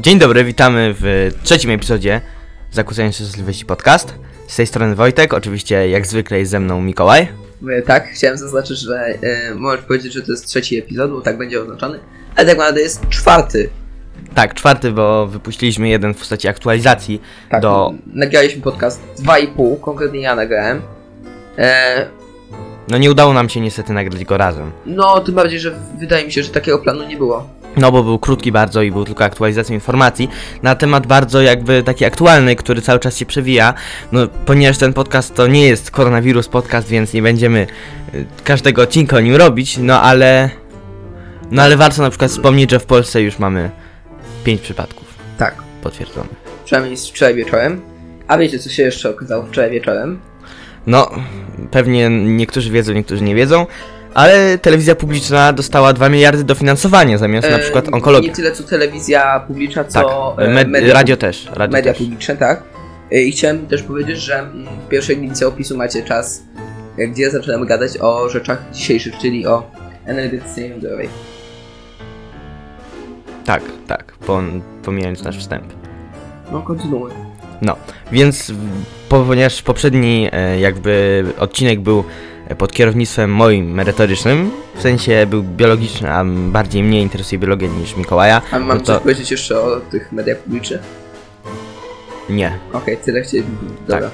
Dzień dobry, witamy w trzecim epizodzie Zakłócenia Szczęśliwości Podcast. Z tej strony Wojtek, oczywiście jak zwykle jest ze mną Mikołaj. E, Tak, chciałem zaznaczyć, że e, możesz powiedzieć, że to jest trzeci epizod, bo tak będzie oznaczony, ale tak naprawdę jest czwarty. Tak, czwarty, bo wypuściliśmy jeden w postaci aktualizacji Tak, do... nagraliśmy podcast 2,5, konkretnie ja nagrałem. E, No nie udało nam się niestety nagrać go razem. no, tym bardziej, że wydaje mi się, że takiego planu nie było. No bo był krótki bardzo i był tylko aktualizacją informacji na temat bardzo jakby taki aktualny, który cały czas się przewija. No ponieważ ten podcast to nie jest koronawirus podcast, więc nie będziemy y, każdego odcinka o nim robić, no ale... No ale warto na przykład wspomnieć, że w Polsce już mamy 5 przypadków Tak, potwierdzonych. przynajmniej wczoraj wieczorem. A wiecie, co się jeszcze okazało wczoraj wieczorem? No, pewnie niektórzy wiedzą, niektórzy nie wiedzą, ale telewizja publiczna dostała 2 miliardy dofinansowania zamiast na przykład onkologii. Nie tyle co telewizja publiczna, Tak, co e, med- media radio też. Radio media też. publiczne, tak. E, I chciałem też powiedzieć, że mm, w pierwszej linijce opisu macie czas, e, gdzie zaczynamy gadać o rzeczach dzisiejszych, czyli o energetyce jądrowej. Tak, tak, pom- pomijając nasz wstęp. No, kontynuuj. No, więc ponieważ poprzedni e, jakby odcinek był pod kierownictwem moim merytorycznym, w sensie był biologiczny, a bardziej mnie interesuje biologia niż Mikołaja, A mam no coś to powiedzieć jeszcze o tych mediach publicznych? nie. Okej, tyle chcieliśmy. Dobra.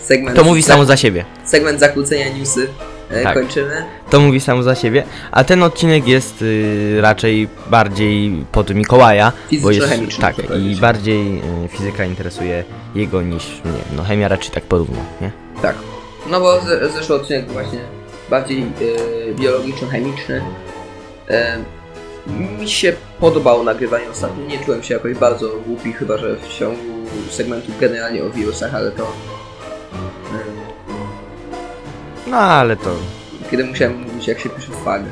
Segment, Tak. To mówi samo za siebie. Segment zakłócenia newsy e, Tak. kończymy. To mówi samo za siebie, a ten odcinek jest y, raczej bardziej pod Mikołaja, bo jest tak i bardziej y, fizyka interesuje jego niż mnie. No chemia raczej tak porówno, nie? Tak. No bo ze- zeszły odcinek właśnie bardziej e, biologiczno-chemiczny. E, mi się podobało nagrywanie ostatnio. Nie czułem się jakoś bardzo głupi, chyba że w ciągu segmentu generalnie o wirusach, ale to. No ale to kiedy musiałem mówić, jak się pisze fag.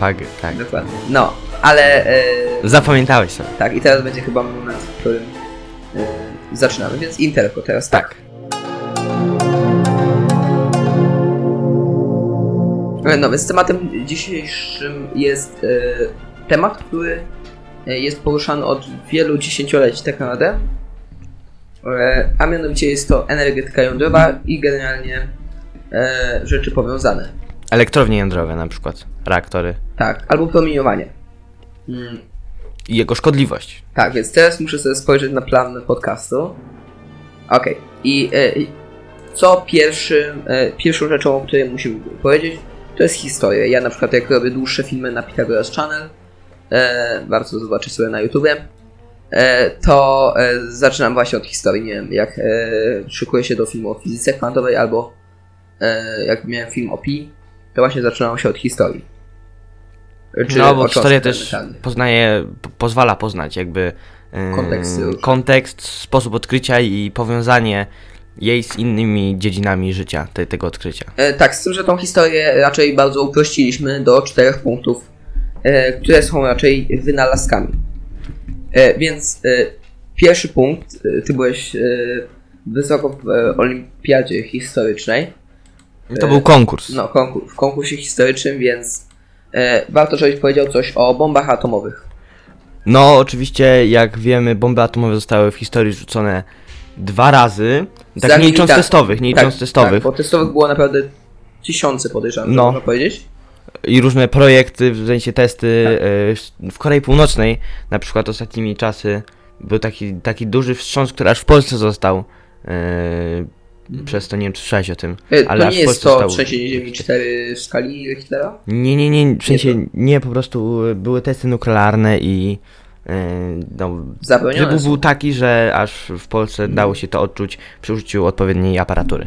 fag, tak. Dokładnie. No, ale. Zapamiętałeś sobie. tak, i teraz będzie chyba moment, w którym zaczynamy. Więc Interko teraz tak. No więc tematem dzisiejszym jest e, temat, który e, jest poruszany od wielu dziesięcioleci tak naprawdę. E, a mianowicie jest to energetyka jądrowa i generalnie e, rzeczy powiązane. Elektrownie jądrowe na przykład, reaktory Tak, albo promieniowanie. Mm, i jego szkodliwość. tak, więc teraz muszę sobie spojrzeć na plan podcastu. Okej, i e, co pierwszym, e, pierwszą rzeczą, o której musimy powiedzieć, to jest historia. Ja na przykład jak robię dłuższe filmy na Pythagoras Channel, e, warto zobaczyć sobie na YouTubie, e, to e, zaczynam właśnie od historii. Nie wiem, jak e, szykuję się do filmu o fizyce kwantowej, albo e, jak miałem film o pi, to właśnie zaczynałem się od historii. Czy no bo historia też poznaje, po, pozwala poznać jakby różne. kontekst, sposób odkrycia i powiązanie jej z innymi dziedzinami życia, te, tego odkrycia. E, tak, z tym, że tą historię raczej bardzo uprościliśmy do czterech punktów, e, które są raczej wynalazkami. E, więc e, pierwszy punkt, e, ty byłeś e, wysoko w olimpiadzie historycznej, To był konkurs. no, konkur- w konkursie historycznym, więc warto, żebyś powiedział coś o bombach atomowych. No, oczywiście, jak wiemy, bomby atomowe zostały w historii rzucone dwa razy. Tak Za nie licząc milita- testowych, nie licząc tak, testowych. Tak, bo testowych było naprawdę tysiące podejrzanych, No. można powiedzieć. I różne projekty, w sensie testy Tak. e, w Korei Północnej, na przykład ostatnimi czasy, był taki, taki duży wstrząs, który aż w Polsce został. E, przez to nie wiem, czy słyszałeś o tym. E, Ale to nie w jest Polsce to trzęsienie ziemi 4 w skali Richtera? Nie, nie, nie, w sensie nie, po prostu były testy nuklearne i no, wybuch są. był taki, że aż w Polsce dało się to odczuć przy użyciu odpowiedniej aparatury.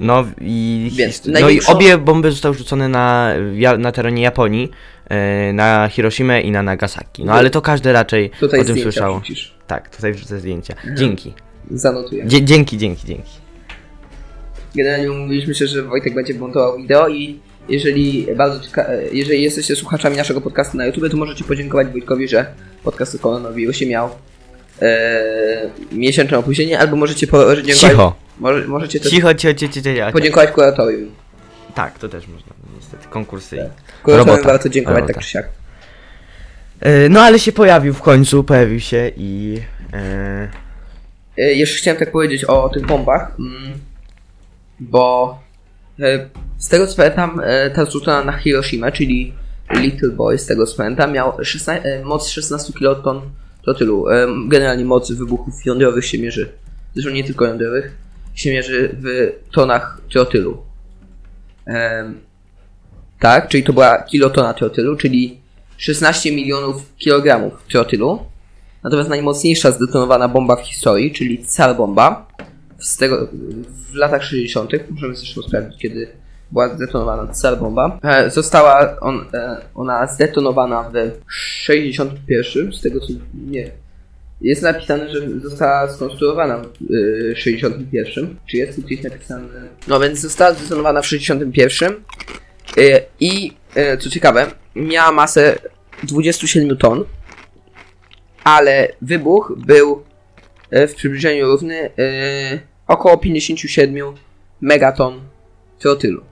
No i, Więc no i obie bomby zostały rzucone na, na terenie Japonii, e, na Hiroshimę i na Nagasaki. No ale to każdy raczej Tutaj o tym słyszał. wrzucisz. Tak, tutaj wrzucę zdjęcia. Dzięki. Zanotuję. Dzie- dzięki, dzięki, dzięki. Generalnie umówiliśmy się, że Wojtek będzie montował wideo i jeżeli bardzo cieka- jeżeli jesteście słuchaczami naszego podcastu na YouTube, to możecie podziękować Wojtkowi, że podcast o koronawirusie miał e, miesięczne opóźnienie, albo możecie podziękować... Cicho. Może, możecie też Cicho, cicho, cicho, cicho, cicho. podziękować kuratorium. Tak, to też można. niestety, konkursy. Tak. i Kuratowi warto dziękować Robota. tak czy siak. E, No ale się pojawił w końcu, pojawił się i... E, E, Jeszcze chciałem tak powiedzieć o tych bombach, mm, bo e, z tego co pamiętam, e, ta zrzucona na Hiroshima, czyli Little Boy, z tego co pamiętam, miał 16, e, moc 16 kiloton trotylu. E, Generalnie moc wybuchów jądrowych się mierzy, zresztą nie tylko jądrowych, się mierzy w tonach trotylu. Tak, czyli to była kilotona trotylu, czyli 16 milionów kilogramów trotylu. Natomiast najmocniejsza zdetonowana bomba w historii, czyli Tsar bomba, z tego, w latach 60., możemy zresztą sprawdzić, kiedy była zdetonowana Tsar bomba, e, została on, e, ona zdetonowana w 61, z tego co nie. Jest napisane, że została skonstruowana w e, 61. Czy jest tu gdzieś napisane? No więc została zdetonowana w 61 e, i e, co ciekawe, miała masę 27 ton ale wybuch był w przybliżeniu równy około 57 megaton trotylu.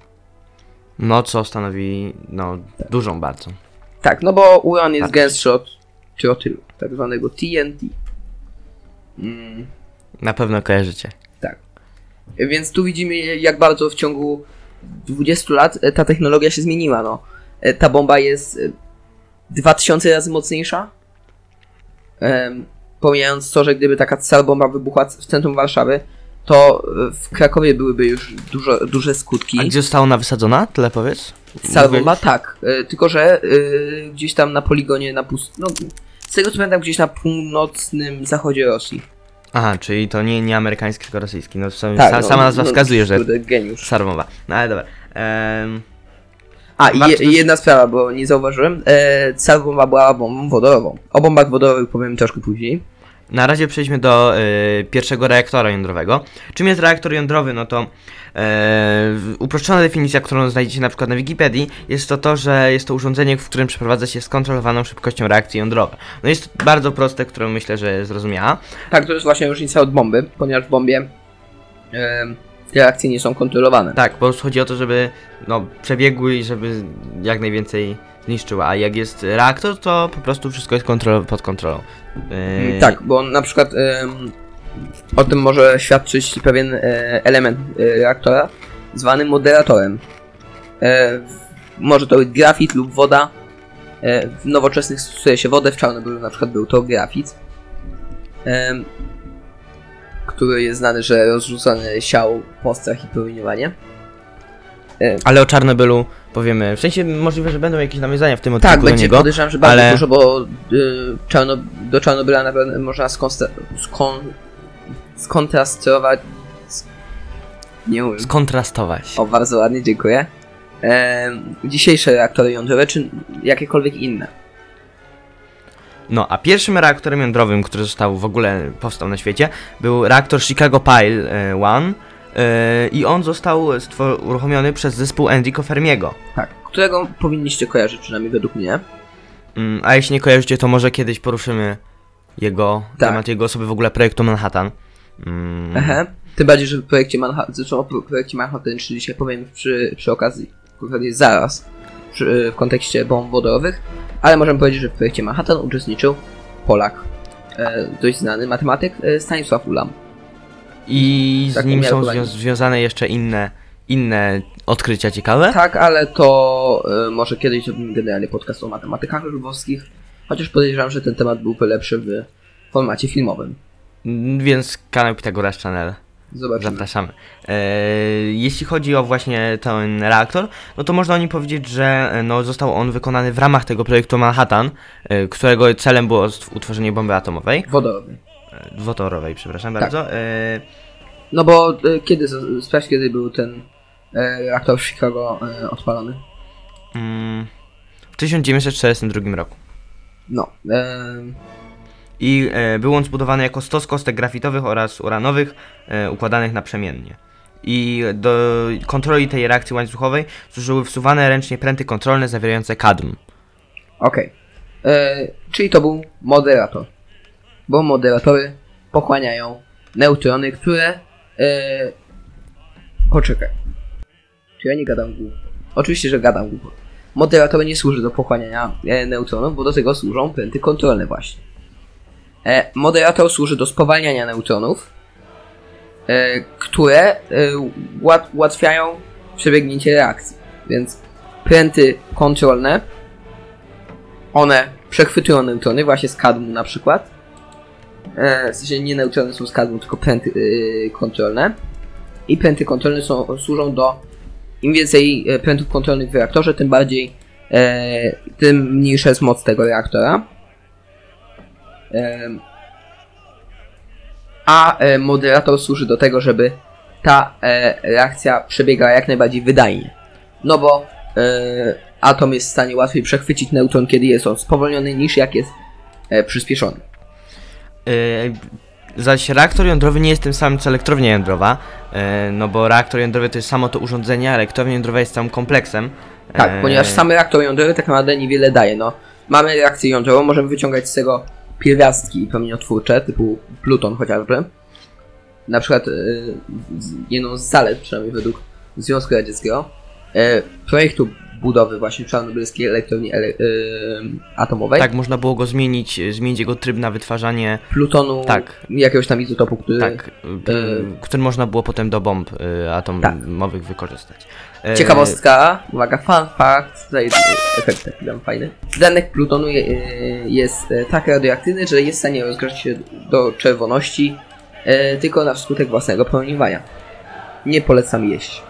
No co stanowi, no, dużą bardzo. Tak, no bo uran jest Tak. gęstszy od trotylu, tak zwanego TNT. Mm, Na pewno kojarzycie. tak. E, Więc tu widzimy, jak bardzo w ciągu 20 lat e, ta technologia się zmieniła. No. E, Ta bomba jest e, 2000 razy mocniejsza. Em, Pomijając to, że gdyby taka cała bomba wybuchła w centrum Warszawy, to e, w Krakowie byłyby już dużo, duże skutki. A gdzie została ona wysadzona? Tyle powiedz. Bomba tak, e, tylko że e, gdzieś tam na poligonie na pust... No, z tego co pamiętam, gdzieś na północnym zachodzie Rosji. Aha, czyli to nie, nie amerykański, tylko rosyjski. No, sam, Tak, sa, no, sama nazwa no, wskazuje, że geniusz. sarmowa. No ale dobra. Ehm, A, i je, jedna sprawa, bo nie zauważyłem. E, była bombą wodorową. O bombach wodorowych powiem troszkę później. Na razie przejdźmy do y, pierwszego reaktora jądrowego. Czym jest reaktor jądrowy? No to e, uproszczona definicja, którą znajdziecie na przykład na Wikipedii, jest to to, że jest to urządzenie, w którym przeprowadza się skontrolowaną szybkością reakcji jądrowe. No jest bardzo proste, którą myślę, że zrozumiała. Tak, to jest właśnie różnica od bomby, ponieważ w bombie te reakcje nie są kontrolowane. Tak, prostu chodzi o to, żeby no, przebiegły i żeby jak najwięcej zniszczyła. A jak jest reaktor, to po prostu wszystko jest kontrol pod kontrolą. Yy, Tak, bo na przykład em, o tym może świadczyć pewien e, element e, reaktora zwany moderatorem. E, może to być grafit lub woda. W nowoczesnych stosuje się wodę, w Czarnobylu na przykład był to grafit. Który jest znany, że rozrzucony siał postrach i promieniowanie. Ale o Czarnobylu powiemy. W sensie możliwe, że będą jakieś nawiązania w tym odcinku Tak, do będzie niego. podejrzewam, że bardzo ale- dużo, bo y, Czarno, do Czarnobyla naprawdę można skonsta- skon, skontrastować. Nie umiem. Skontrastować. O, bardzo ładnie, dziękuję. Em, dzisiejsze reaktory jądrowe, czy jakiekolwiek inne. No, a pierwszym reaktorem jądrowym, który został w ogóle powstał na świecie, był reaktor Chicago Pile e, One. e, I on został uruchomiony przez zespół Enrico Fermiego. Tak. Którego powinniście kojarzyć, przynajmniej według mnie. Mm, A jeśli nie kojarzycie, to może kiedyś poruszymy jego Tak. temat, jego osoby w ogóle projektu Manhattan. Mm, Ehe. Tym bardziej, że w projekcie Manhattan, zresztą o pro- projekcie Manhattan, czy dzisiaj powiem przy, przy okazji, konkretnie zaraz, przy, w kontekście bomb wodorowych, ale możemy powiedzieć, że w projekcie Manhattan uczestniczył Polak, e, dość znany matematyk e, Stanisław Ulam. I z Tak, nim są zwią- związane jeszcze inne, inne odkrycia ciekawe. Tak, ale to e, może kiedyś zrobimy generalnie podcast o matematykach lwowskich, chociaż podejrzewam, że ten temat byłby lepszy w formacie filmowym. Mm, Więc kanał Pitagoras Channel. Zobaczymy. Zapraszamy. E, jeśli chodzi o właśnie ten reaktor, no to można o nim powiedzieć, że e, no, został on wykonany w ramach tego projektu Manhattan, e, którego celem było utworzenie bomby atomowej, Wodorowy. e, dwutorowej, przepraszam Tak. bardzo. E, No bo e, kiedy, sprawdź kiedy był ten e, reaktor w Chicago e, odpalony. mm, w 1942 roku. No. em, I e, był on zbudowany jako stos kostek grafitowych oraz uranowych e, układanych naprzemiennie. I do kontroli tej reakcji łańcuchowej służyły wsuwane ręcznie pręty kontrolne zawierające kadm. Okej. E, Czyli to był moderator. Bo moderatory pochłaniają neutrony, które. E, poczekaj. Czy ja nie gadam głupot? Oczywiście, że gadam głupot. Moderator nie służy do pochłaniania e, neutronów, bo do tego służą pręty kontrolne właśnie. E, moderator służy do spowalniania neutronów, e, które e, łat, ułatwiają przebiegnięcie reakcji. Więc pręty kontrolne, one przechwytują neutrony, właśnie z kadmu na przykład. E, w sensie nie neutrony są kadmu, tylko pręty e, kontrolne. I pręty kontrolne są, służą do im więcej e, prętów kontrolnych w reaktorze, tym bardziej, tym mniejsza jest moc tego reaktora. A moderator służy do tego, żeby ta reakcja przebiegała jak najbardziej wydajnie. No bo atom jest w stanie łatwiej przechwycić neutron, kiedy jest on spowolniony, niż jak jest przyspieszony. Yy, zaś reaktor jądrowy nie jest tym samym co elektrownia jądrowa, yy, no bo reaktor jądrowy to jest samo to urządzenie, a elektrownia jądrowa jest całym kompleksem. Tak, Yy, ponieważ sam reaktor jądrowy tak naprawdę niewiele daje. No, mamy reakcję jądrową, możemy wyciągać z tego pierwiastki promieniotwórcze, typu pluton chociażby. Na przykład jedną z zalet, przynajmniej według Związku Radzieckiego, projektu budowy właśnie czarnobylskiej elektrowni ele- yy, atomowej, Tak, można było go zmienić, yy, zmienić jego tryb na wytwarzanie, plutonu, Tak. jakiegoś tam izotopu, który... tak, yy, który można było potem do bomb yy, atomowych wykorzystać. Yy, Ciekawostka, uwaga, fun fact, tutaj efekt taki tam fajny. Tlenek plutonu je, jest tak radioaktywny, że jest w stanie rozgrzać się do czerwoności tylko na skutek własnego promieniowania. Nie polecam jeść.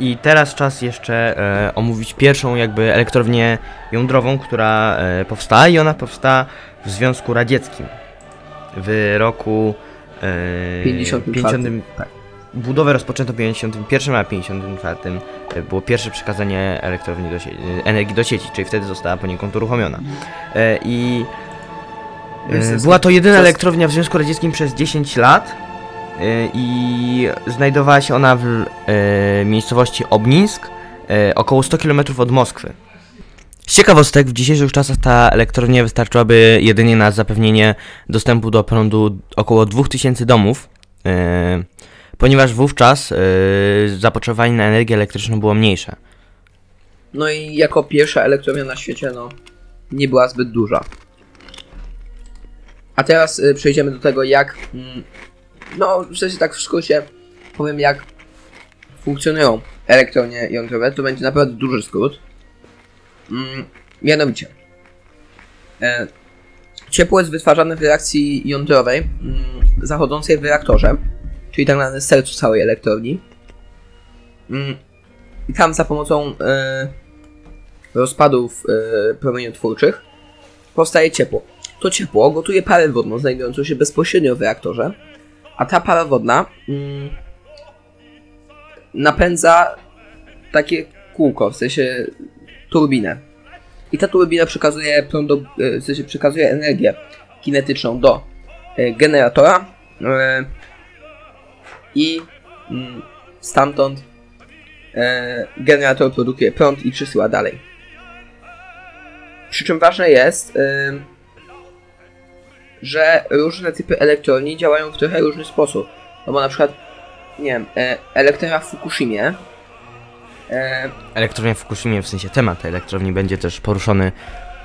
I teraz czas jeszcze e, omówić pierwszą jakby elektrownię jądrową, która e, powstała i ona powstała w Związku Radzieckim w roku e, 54. 50 Tak. Budowę rozpoczęto w 51, a w 54 e, było pierwsze przekazanie elektrowni do sie- e, energii do sieci, czyli wtedy została poniekąd uruchomiona. E, I e, była to jedyna elektrownia w Związku Radzieckim przez 10 lat i znajdowała się ona w e, miejscowości Obnisk, e, około 100 km od Moskwy. Z ciekawostek, w dzisiejszych czasach ta elektrownia wystarczyłaby jedynie na zapewnienie dostępu do prądu około 2000 domów, e, ponieważ wówczas e, zapotrzebowanie na energię elektryczną było mniejsze. No i jako pierwsza elektrownia na świecie, no, nie była zbyt duża. A teraz przejdziemy do tego, jak. No, w sensie tak w skrócie powiem, jak funkcjonują elektrownie jądrowe. To będzie naprawdę duży skrót. Mm, mianowicie, e, ciepło jest wytwarzane w reakcji jądrowej mm, zachodzącej w reaktorze, czyli tak naprawdę sercu całej elektrowni. Mm, I tam za pomocą e, rozpadów e, promieniotwórczych powstaje ciepło. To ciepło gotuje parę wodną znajdującą się bezpośrednio w reaktorze, a ta para wodna mm, napędza takie kółko, w sensie turbinę. I ta turbina przekazuje prąd do, e, w sensie przekazuje energię kinetyczną do e, generatora e, i mm, stamtąd generator produkuje prąd i przesyła dalej. Przy czym ważne jest, że różne typy elektrowni działają w trochę różny sposób. No bo na przykład, nie wiem, e, elektrownia w Fukushimie e, Elektrownia w Fukushimie, w sensie temat tej elektrowni będzie też poruszony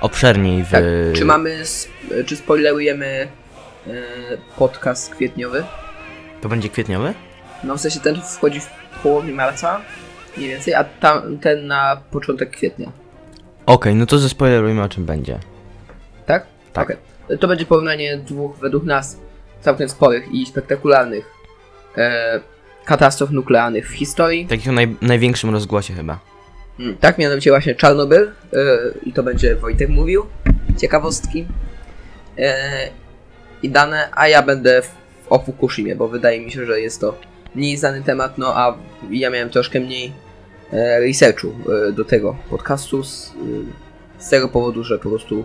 obszerniej w... tak, czy mamy, czy spoilerujemy e, podcast kwietniowy? To będzie kwietniowy? No w sensie ten wchodzi w połowie marca, mniej więcej, a tam, ten na początek kwietnia. Okej, no to zespoilerujmy o czym będzie. Tak? Tak. Okej. To będzie porównanie dwóch, według nas, całkiem sporych i spektakularnych e, katastrof nuklearnych w historii. Takich o naj, największym rozgłosie chyba. Mm, Tak, mianowicie właśnie Czarnobyl e, i to będzie Wojtek mówił. Ciekawostki e, i dane, a ja będę w, o Fukushimie, bo wydaje mi się, że jest to mniej znany temat, no a ja miałem troszkę mniej e, researchu e, do tego podcastu z, z tego powodu, że po prostu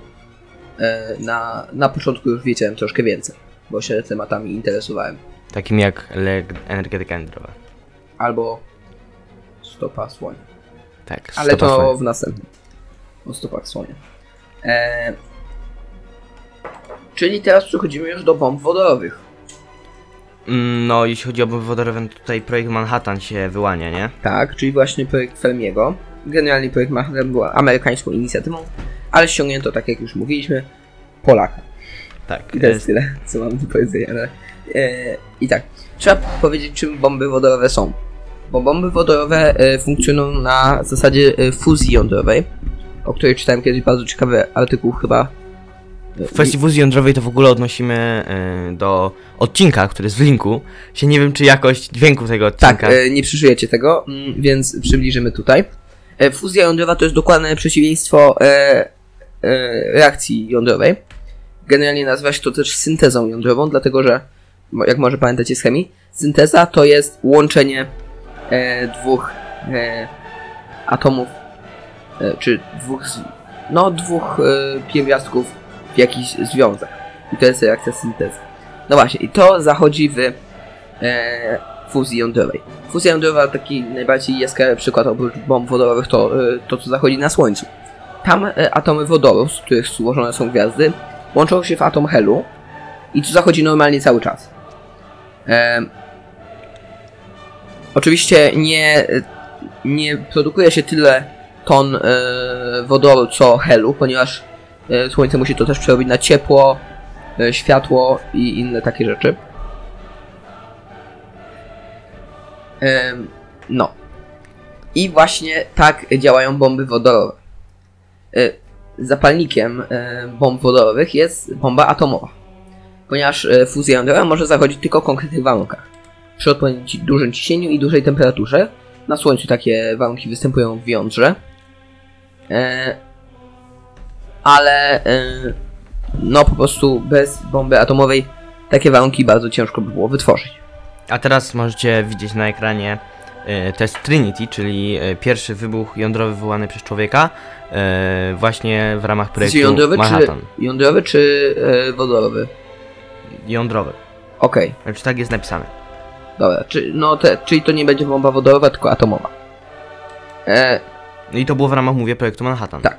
na, na początku już wiedziałem troszkę więcej, bo się tematami interesowałem. Takim jak le- energetyka jądrowa. Albo stopa słonia. Tak, Ale stopa to słońca. w następnym. O stopach słonia. E... Czyli teraz przechodzimy już do bomb wodorowych. Mm, No, jeśli chodzi o bomby wodorowe, to tutaj projekt Manhattan się wyłania, nie? Tak, czyli właśnie projekt Fermiego. Generalnie projekt Manhattan była amerykańską inicjatywą, ale ściągnięto, tak jak już mówiliśmy, Polaka. Tak. I to jest tyle, co mam do powiedzenia. Ale, e, I tak, trzeba powiedzieć, czym bomby wodorowe są. Bo bomby wodorowe e, funkcjonują na zasadzie e, fuzji jądrowej, o której czytałem kiedyś bardzo ciekawy artykuł chyba. e, W kwestii fuzji jądrowej to w ogóle odnosimy y, do odcinka, który jest w linku. Się nie wiem, czy jakość dźwięku tego odcinka. Tak, e, nie przeżyjecie tego, mm, więc przybliżymy tutaj. E, Fuzja jądrowa to jest dokładne przeciwieństwo e, e, reakcji jądrowej. Generalnie nazywa się to też syntezą jądrową, dlatego że, jak może pamiętacie z chemii, synteza to jest łączenie e, dwóch e, atomów, e, czy dwóch, no dwóch e, pierwiastków w jakiś związek. I to jest reakcja syntezy. No właśnie, i to zachodzi w e, fuzji jądrowej. Fuzja jądrowa, taki najbardziej jaskrawy przykład oprócz bomb wodorowych, to e, to, co zachodzi na Słońcu. Tam e, atomy wodoru, z których złożone są gwiazdy, łączą się w atom helu i to zachodzi normalnie cały czas. E, oczywiście nie, nie produkuje się tyle ton e, wodoru co helu, ponieważ e, Słońce musi to też przerobić na ciepło, e, światło i inne takie rzeczy. Em, No. I właśnie tak działają bomby wodorowe. E, Zapalnikiem e, bomb wodorowych jest bomba atomowa. Ponieważ e, fuzja jądrowa może zachodzić tylko w konkretnych warunkach. Przy odpowiednim dużym ciśnieniu i dużej temperaturze. Na Słońcu takie warunki występują w jądrze. Ale no po prostu bez bomby atomowej takie warunki bardzo ciężko by było wytworzyć. A teraz możecie widzieć na ekranie test Trinity, czyli e, pierwszy wybuch jądrowy wywołany przez człowieka e, właśnie w ramach projektu jądrowy czy, Manhattan. jądrowy czy e, wodorowy? Jądrowy. Okej, Znaczy tak jest napisane. dobra. Czy, no te, czyli to nie będzie bomba wodorowa, tylko atomowa. E, No I to było w ramach, mówię, projektu Manhattan. Tak.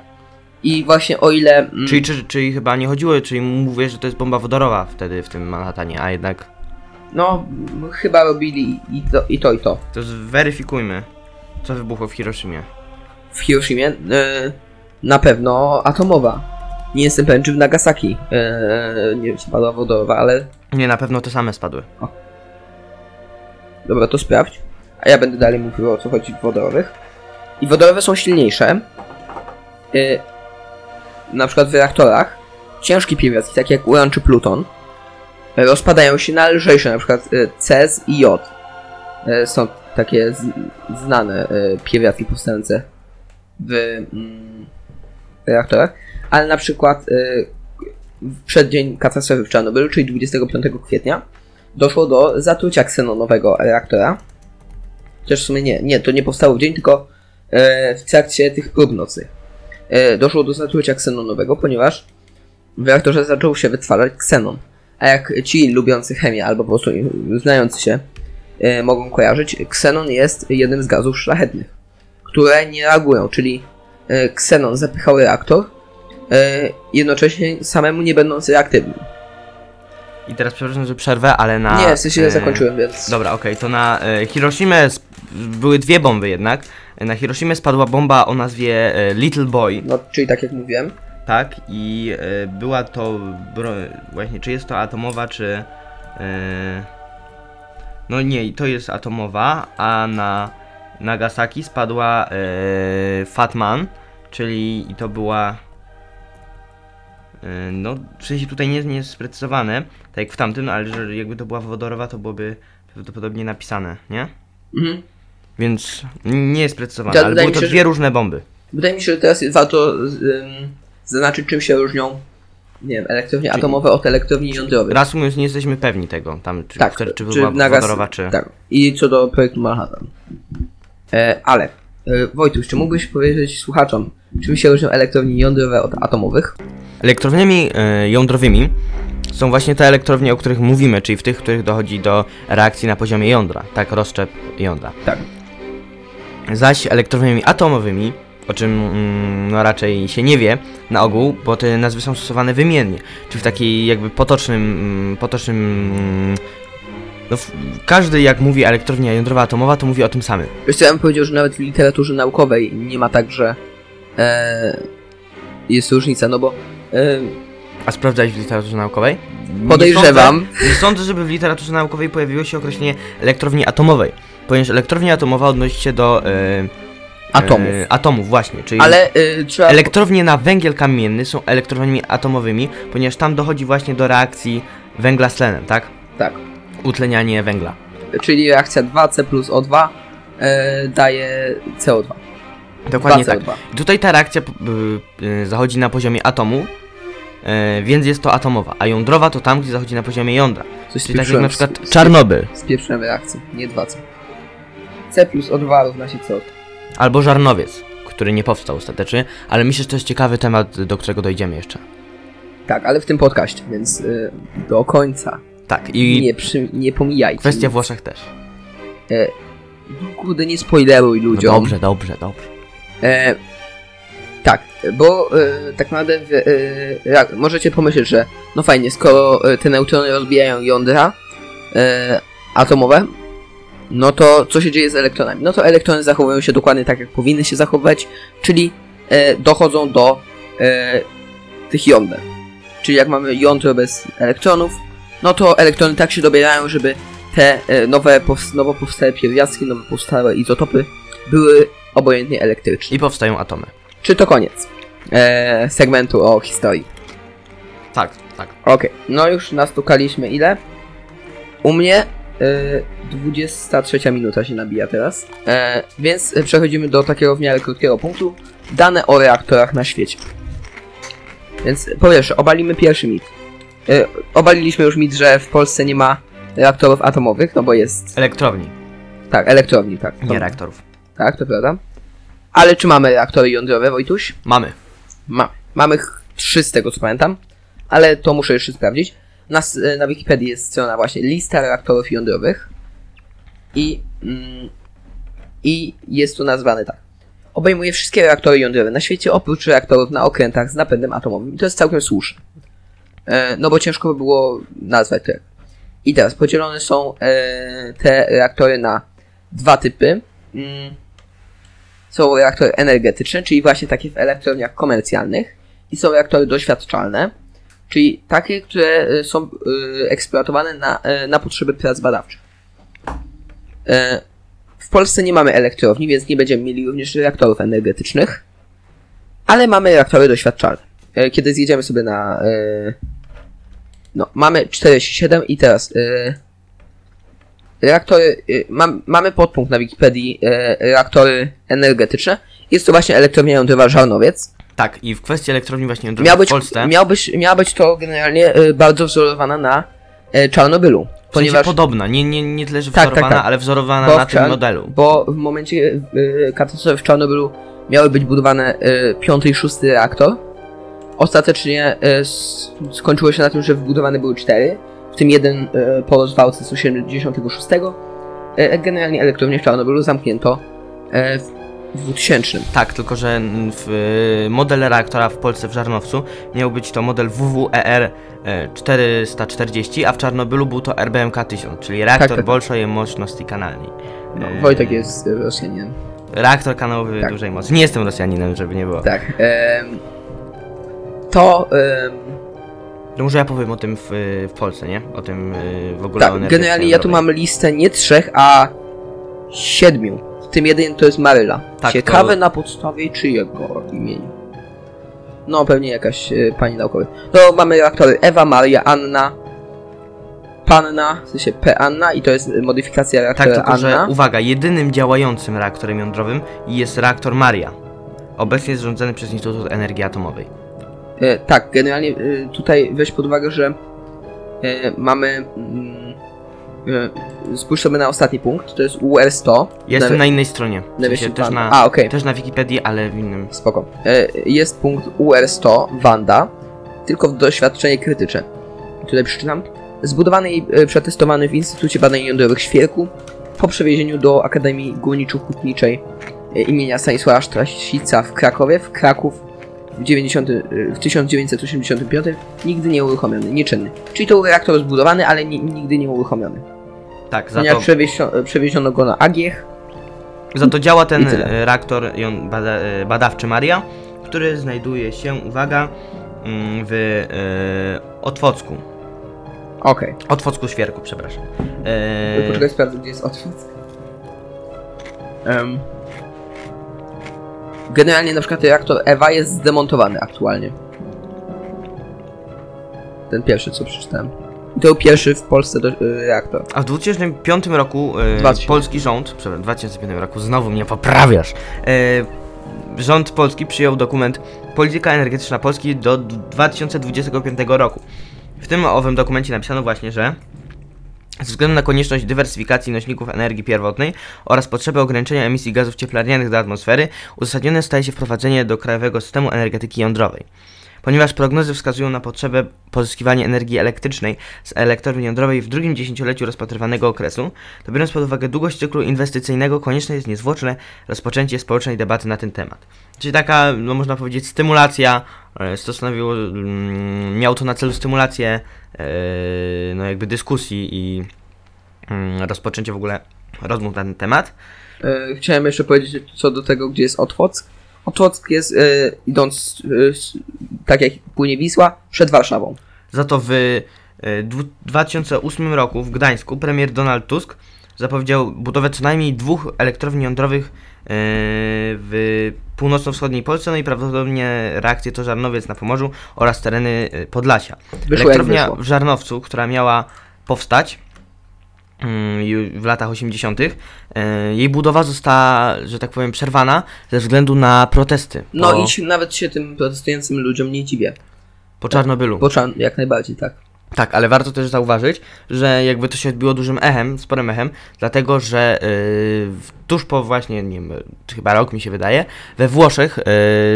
I właśnie o ile... Mm, Czyli, czy, czyli chyba nie chodziło, czyli mówię, że to jest bomba wodorowa wtedy w tym Manhattanie, a jednak No, chyba robili i to, i to, i to. to zweryfikujmy, co wybuchło w Hiroshimie. W Hiroshimie e, na pewno atomowa. Nie jestem pewien, czy w Nagasaki e, nie spadła wodorowa, ale Nie, na pewno te same spadły. Dobra, to sprawdź. A ja będę dalej mówił o co chodzi w wodorowych. I wodorowe są silniejsze. Yy, na przykład w reaktorach ciężkie pierwiastki, takie jak uran czy pluton, rozpadają się na lżejsze, na przykład y, Cez i J. Y, są takie znane pierwiastki powstające w mm, reaktorach. Ale na przykład w przeddzień katastrofy w Czarnobylu, czyli 25 kwietnia, doszło do zatrucia ksenonowego reaktora. Chociaż w sumie nie, nie, to nie powstało w dzień, tylko e, w trakcie tych prób nocnych. E, doszło do zatrucia ksenonowego, ponieważ w reaktorze zaczął się wytwarzać ksenon. A jak ci lubiący chemię albo po prostu znający się e, mogą kojarzyć, ksenon jest jednym z gazów szlachetnych, które nie reagują, czyli e, ksenon zapychał reaktor, e, jednocześnie samemu nie będąc reaktywnym. I teraz przepraszam, że przerwę, ale na... nie, w sensie ja zakończyłem, więc... Dobra, okej, to na Hiroshimę sp- były dwie bomby jednak. Na Hiroshimę spadła bomba o nazwie Little Boy, No, czyli tak jak mówiłem. Tak? I e, była to właśnie, czy jest to atomowa, czy... E, no nie, to jest atomowa, a na Nagasaki spadła e, Fatman, czyli i to była... No, w sensie tutaj nie, nie jest sprecyzowane, tak jak w tamtym, ale że jakby to była wodorowa, to byłoby prawdopodobnie napisane, nie? Mhm. Więc nie jest sprecyzowane, Ja- ale były to się, że- dwie różne bomby. Wydaje mi się, że teraz warto ym, zaznaczyć, czym się różnią, nie wiem, elektrownie atomowe od elektrowni jądrowych. Reasumując, nie jesteśmy pewni tego, tam czy, tak, czy, czy była wodorowa, czy... Tak, i co do projektu Manhattan. E, ale, e, Wojtuś, czy mógłbyś powiedzieć słuchaczom, czym się różnią elektrownie jądrowe od atomowych? Elektrowniami e, jądrowymi są właśnie te elektrownie, o których mówimy, czyli w tych, w których dochodzi do reakcji na poziomie jądra, tak, rozszczep jądra. Tak. Zaś elektrowniami atomowymi, o czym mm, no raczej się nie wie na ogół, bo te nazwy są stosowane wymiennie, czyli w takiej jakby potocznym, mm, potocznym mm, no, każdy jak mówi elektrownia jądrowa atomowa, to mówi o tym samym. Wiesz co, ja bym powiedział, że nawet w literaturze naukowej nie ma tak, że e, jest różnica, no bo e, A sprawdzałeś w literaturze naukowej? podejrzewam, Nie sądzę, nie sądzę, żeby w literaturze naukowej pojawiło się określenie elektrowni atomowej. Ponieważ elektrownia atomowa odnosi się do e, atomów. E, atomów, właśnie. Czyli Ale e, trzeba... elektrownie na węgiel kamienny są elektrowniami atomowymi, ponieważ tam dochodzi właśnie do reakcji węgla z tlenem, tak? Tak. Utlenianie węgla. Czyli reakcja 2C plus O2 e, daje CO2. Dokładnie 2CO2. tak. Tutaj ta reakcja y, y, zachodzi na poziomie atomu, e, więc jest to atomowa, a jądrowa to tam, gdzie zachodzi na poziomie jądra. Coś Czyli tak jak na z- przykład z- Czarnobyl Spieprzyłem reakcję, nie 2C. C plus O2 równa się CO2. Albo Żarnowiec, który nie powstał ostatecznie, ale myślę, że to jest ciekawy temat, do którego dojdziemy jeszcze. Tak, ale w tym podcaście, więc e, do końca Tak, i nie, przy, nie pomijajcie. kwestia nic. Włoszech też. No Kurde, nie spoileruj No ludziom. dobrze, dobrze, dobrze. E, tak, bo e, tak naprawdę e, możecie pomyśleć, że no fajnie, skoro e, te neutrony rozbijają jądra e, atomowe, no to co się dzieje z elektronami? No to elektrony zachowują się dokładnie tak, jak powinny się zachowywać, czyli e, dochodzą do e, tych jąder. Czyli jak mamy jądro bez elektronów, no to elektrony tak się dobierają, żeby te e, nowe, nowo powstałe pierwiastki, nowo powstałe izotopy były obojętnie elektryczne. I powstają atomy. Czy to koniec e, segmentu o historii? Tak, tak. Okej, no już nastukaliśmy ile? U mnie 23 minuta się nabija teraz, e, więc przechodzimy do takiego w miarę krótkiego punktu. Dane o reaktorach na świecie. Więc po pierwsze, obalimy pierwszy mit. E, obaliliśmy już mit, że w Polsce nie ma reaktorów atomowych, no bo jest, Elektrowni, tak, elektrowni, tak. Nie reaktorów. Tak, to prawda. Ale czy mamy reaktory jądrowe, Wojtuś? Mamy. Ma, mamy trzy z tego co pamiętam, ale to muszę jeszcze sprawdzić. Na, s- na Wikipedii jest strona właśnie lista reaktorów jądrowych i, mm, i jest tu nazwany tak. Obejmuje wszystkie reaktory jądrowe na świecie oprócz reaktorów na okrętach z napędem atomowym. I to jest całkiem słuszne. E, no bo ciężko by było nazwać te. I teraz podzielone są e, te reaktory na dwa typy. Mm, są reaktory energetyczne, czyli właśnie takie w elektrowniach komercjalnych i są reaktory doświadczalne, czyli takie, które y, są y, eksploatowane na, y, na potrzeby prac badawczych. E, W Polsce nie mamy elektrowni, więc nie będziemy mieli również reaktorów energetycznych, ale mamy reaktory doświadczalne. E, Kiedy zjedziemy sobie na... e, No, mamy 47 i teraz... e, Reaktory, mam, mamy podpunkt na Wikipedii e, reaktory energetyczne. Jest to właśnie elektrownia jądrowa Żarnowiec. Tak, i w kwestii elektrowni właśnie jądrowej Miał w być, Polsce miał być, miała być to generalnie e, bardzo wzorowana na e, Czarnobylu. ponieważ... Ponieważ, podobna, nie, nie, nie tyle, że Tak, tak, wzorowana, tak. ale wzorowana Bo na w tym modelu. bo w momencie e, katastrofy w Czarnobylu miały być budowane e, piąty i szósty reaktor. Ostatecznie s- skończyło się na tym, że wbudowane były cztery, w tym jeden e, po rozwałce z 86. E, generalnie elektrownię w Czarnobylu zamknięto w w 2000. Tak, tylko że w y, model reaktora w Polsce w Żarnowcu miał być to model WWER e, 440, a w Czarnobylu był to RBMK 1000, czyli tak, reaktor tak, tak. bolszej mocności kanalnej. No, e, Wojtek jest Rosjaninem. Reaktor kanałowy tak. dużej mocy. Nie jestem Rosjaninem, żeby nie było. Tak. Ehm, to. Ehm... No może ja powiem o tym w, y, w Polsce, nie? O tym y, w ogóle. Tak, generalnie ja tu mam listę nie trzech, a siedmiu tym jeden to jest Maryla. Tak, Ciekawe to- na podstawie czyjego imienia. No, pewnie jakaś e, pani naukowa. To mamy reaktory Ewa, Maria, Anna, Panna, w sensie P. Anna i to jest modyfikacja Tak, reaktora tylko że Anna. uwaga, jedynym działającym reaktorem jądrowym jest reaktor Maria. Obecnie jest rządzony przez Instytut Energii Atomowej. E, tak, generalnie e, tutaj weź pod uwagę, że e, mamy. Mm, spójrz sobie na ostatni punkt, to jest UR100. Jestem Nawi- na innej stronie. W sensie też na, A, okej. też na Wikipedii, ale w innym. Spoko. E, Jest punkt UR100 Wanda, tylko w doświadczenie krytyczne. Tutaj przeczytam. Zbudowany i e, przetestowany w Instytucie Badań Jądrowych Świerku po przewiezieniu do Akademii Górniczo-Hutniczej e, imienia Stanisława Strasica w Krakowie, w Kraków w, 90, e, w 1985 nigdy nie uruchomiony, nieczynny. Czyli to reaktor zbudowany, ale ni- nigdy nie uruchomiony. Tak, za to, przewiezio, przewieziono go na Agiech. za to działa ten I e, reaktor jon bada, e, badawczy Maria, który znajduje się, uwaga, mm, w e, Otwocku. Okej. Otwocku Świerku, przepraszam. E, Poczekaj, sprawdzę, gdzie jest Otwock. Em. Generalnie na przykład reaktor Ewa jest zdemontowany aktualnie. Ten pierwszy, co przeczytałem. To był pierwszy w Polsce do, y, reaktor. A w 2005 roku e, 2000. polski rząd, przepraszam, w 2005 roku, znowu mnie poprawiasz, e, rząd polski przyjął dokument Polityka energetyczna Polski do d- 2025 roku. W tym owym dokumencie napisano właśnie, że ze względu na konieczność dywersyfikacji nośników energii pierwotnej oraz potrzebę ograniczenia emisji gazów cieplarnianych do atmosfery, uzasadnione staje się wprowadzenie do krajowego systemu energetyki jądrowej. Ponieważ prognozy wskazują na potrzebę pozyskiwania energii elektrycznej z elektrowni jądrowej w drugim dziesięcioleciu rozpatrywanego okresu, to biorąc pod uwagę długość cyklu inwestycyjnego, konieczne jest niezwłoczne rozpoczęcie społecznej debaty na ten temat. Czyli taka, no można powiedzieć, stymulacja, e, stanowiło, mm, miało to na celu stymulację, e, no jakby dyskusji i mm, rozpoczęcie w ogóle rozmów na ten temat. E, chciałem jeszcze powiedzieć co do tego, gdzie jest Otwock. Otwock jest, e, idąc e, tak jak płynie Wisła, przed Warszawą. Za to w e, dwu- 2008 roku w Gdańsku premier Donald Tusk zapowiedział budowę co najmniej dwóch elektrowni jądrowych w północno-wschodniej Polsce, no i prawdopodobnie reakcję to Żarnowiec na Pomorzu oraz tereny Podlasia. Wyszło Elektrownia w Żarnowcu, która miała powstać w latach 80., e, jej budowa została, że tak powiem, przerwana ze względu na protesty No po, i nawet się tym protestującym ludziom nie dziwię. po Czarnobylu. Trzeba jak najbardziej, tak. Tak, ale warto też zauważyć, że jakby to się odbiło dużym echem, sporym echem, dlatego że yy, tuż po właśnie, nie wiem, chyba rok mi się wydaje, we Włoszech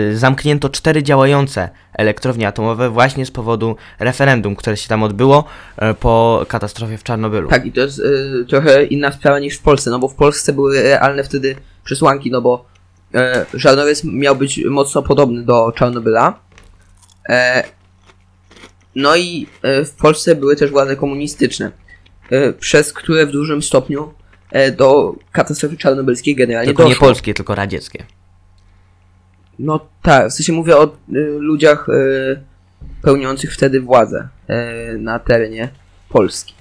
yy, zamknięto cztery działające elektrownie atomowe właśnie z powodu referendum, które się tam odbyło yy, po katastrofie w Czarnobylu. Tak, i to jest y, trochę inna sprawa niż w Polsce, no bo w Polsce były realne wtedy przesłanki, no bo e, Żarnowiec miał być mocno podobny do Czarnobyla. E, no i e, w Polsce były też władze komunistyczne, e, przez które w dużym stopniu e, do katastrofy czarnobylskiej generalnie Tylko nie doszło. polskie, tylko radzieckie. No tak, w sensie mówię o ludziach pełniących wtedy władzę na terenie Polski.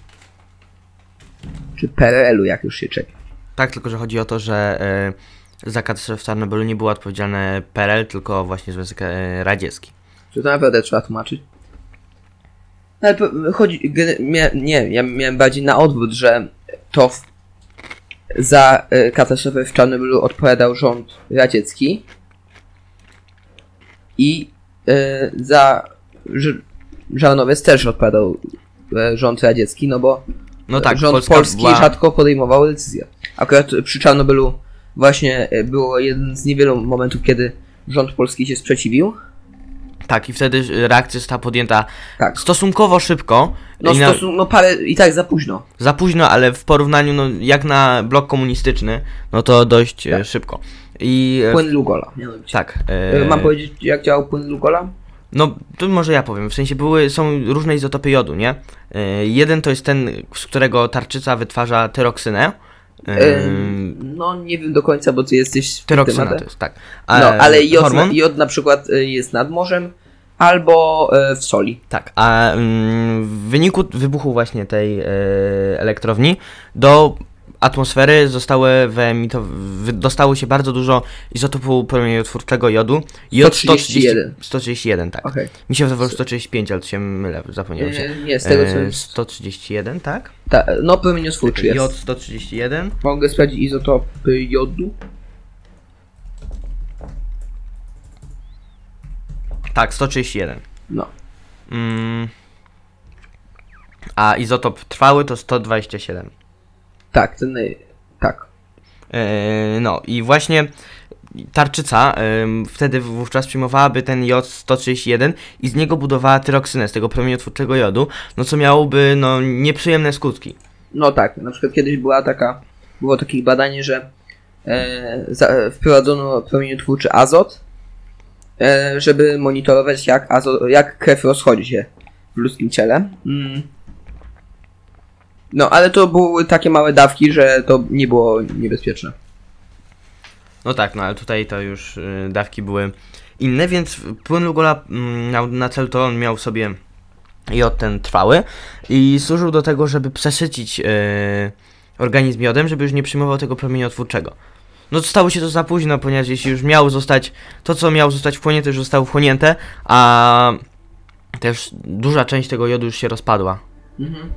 Czy PRL-u, jak już się czeka. Tak, tylko że chodzi o to, że za katastrofę w Czarnobylu nie było odpowiedzialne PRL, tylko właśnie Związek Radziecki. Czy to naprawdę trzeba tłumaczyć? Ale po- chodzi, nie, ja miałem bardziej na odwrót, że to w, za y, katastrofę w Czarnobylu odpowiadał rząd radziecki i y, za Żarnowiec też odpowiadał y, rząd radziecki, no bo No tak, rząd Polska polski była... rzadko podejmował decyzje. Akurat przy Czarnobylu właśnie było jeden z niewielu momentów, kiedy rząd polski się sprzeciwił. Tak, i wtedy reakcja została podjęta Tak. stosunkowo szybko. No, i na, stosun- no parę i tak za późno. Za późno, ale w porównaniu, no, jak na blok komunistyczny, no to dość e, Tak. szybko. I e, Płyn Lugola. mianowicie. tak. E, Mam powiedzieć, jak działał płyn Lugola? No, to może ja powiem. W sensie były, są różne izotopy jodu, nie? E, jeden to jest ten, z którego tarczyca wytwarza tyroksynę. E, E, no nie wiem do końca, bo ty jesteś w tyroksyna to jest, tak. No, A, ale jod, jod na przykład e, jest nad morzem albo e, w soli. Tak, a mm, w wyniku wybuchu właśnie tej e, elektrowni do atmosfery zostały wyemito- wy- dostało się bardzo dużo izotopu promieniotwórczego jodu. Jod 131. 131, tak. Okej. Mi się wydawało 135, ale to się mylę, zapomniałem się. E, Nie, z tego co... E, 131, tak? Ta, no promieniotwórczy jest. Jod 131. Mogę sprawdzić izotopy jodu. Tak, 131. No. Mm. A izotop trwały to 127. Tak, ten... e, Tak. Yy, No i właśnie tarczyca ym, wtedy wówczas przyjmowałaby ten jod 131 i z niego budowała tyroksynę, z tego promieniotwórczego jodu, no co miałoby no nieprzyjemne skutki. No tak, na przykład kiedyś była taka, było takie badanie, że e, za, e, wprowadzono promieniotwórczy azot, e, żeby monitorować jak, azot, jak krew rozchodzi się w ludzkim ciele. Mm. No, ale to były takie małe dawki, że to nie było niebezpieczne. No tak, no ale tutaj to już y, dawki były inne, więc płyn Lugola mm, na celu to on miał sobie jod ten trwały i służył do tego, żeby przesycić y, organizm jodem, żeby już nie przyjmował tego promieniotwórczego. No stało się to za późno, ponieważ jeśli już miało zostać, to co miało zostać wchłonięte już zostało wchłonięte, a też duża część tego jodu już się rozpadła.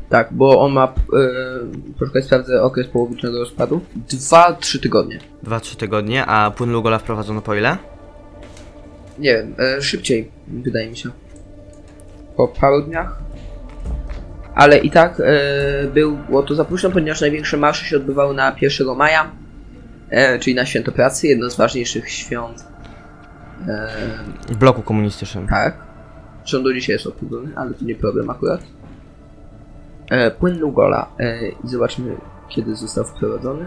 Tak, bo on ma, yy, poczekaj, sprawdzę okres połowicznego rozpadu. 2-3 tygodnie. 2-3 tygodnie, a płyn Lugola wprowadzono po ile? Nie wiem, e, szybciej, wydaje mi się. Po paru dniach. Ale i tak e, było to za późno, ponieważ największe marsze się odbywały na 1 maja, e, czyli na święto pracy, jedno z ważniejszych świąt. E, W bloku komunistycznym. tak. Do dzisiaj jest obchodzony, ale to nie problem akurat. E, płyn Lugola. E, I zobaczmy, kiedy został wprowadzony.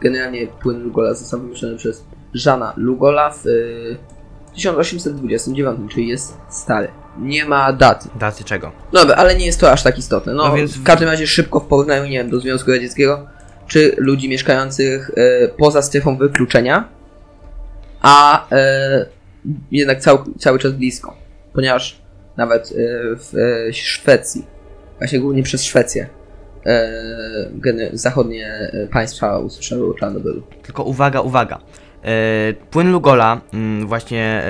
Generalnie płyn Lugola został wymyślony przez Żana Lugola w e, 1829, czyli jest stary. Nie ma daty. Daty czego? Dobra, ale nie jest to aż tak istotne. No, No więc- w każdym razie szybko w porównaniu, nie wiem, do Związku Radzieckiego, czy ludzi mieszkających e, poza strefą wykluczenia, a e, jednak cał, cały czas blisko. Ponieważ nawet e, w e, Szwecji, właśnie głównie przez Szwecję, e, zachodnie e, państwa usłyszały o Czarnobylu. Tylko uwaga, uwaga. E, płyn Lugola mm, właśnie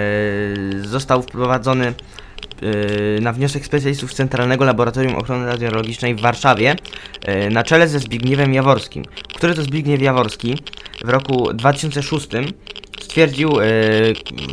został wprowadzony na wniosek specjalistów Centralnego Laboratorium Ochrony Radiologicznej w Warszawie na czele ze Zbigniewem Jaworskim, który to Zbigniew Jaworski w roku 2006 stwierdził e,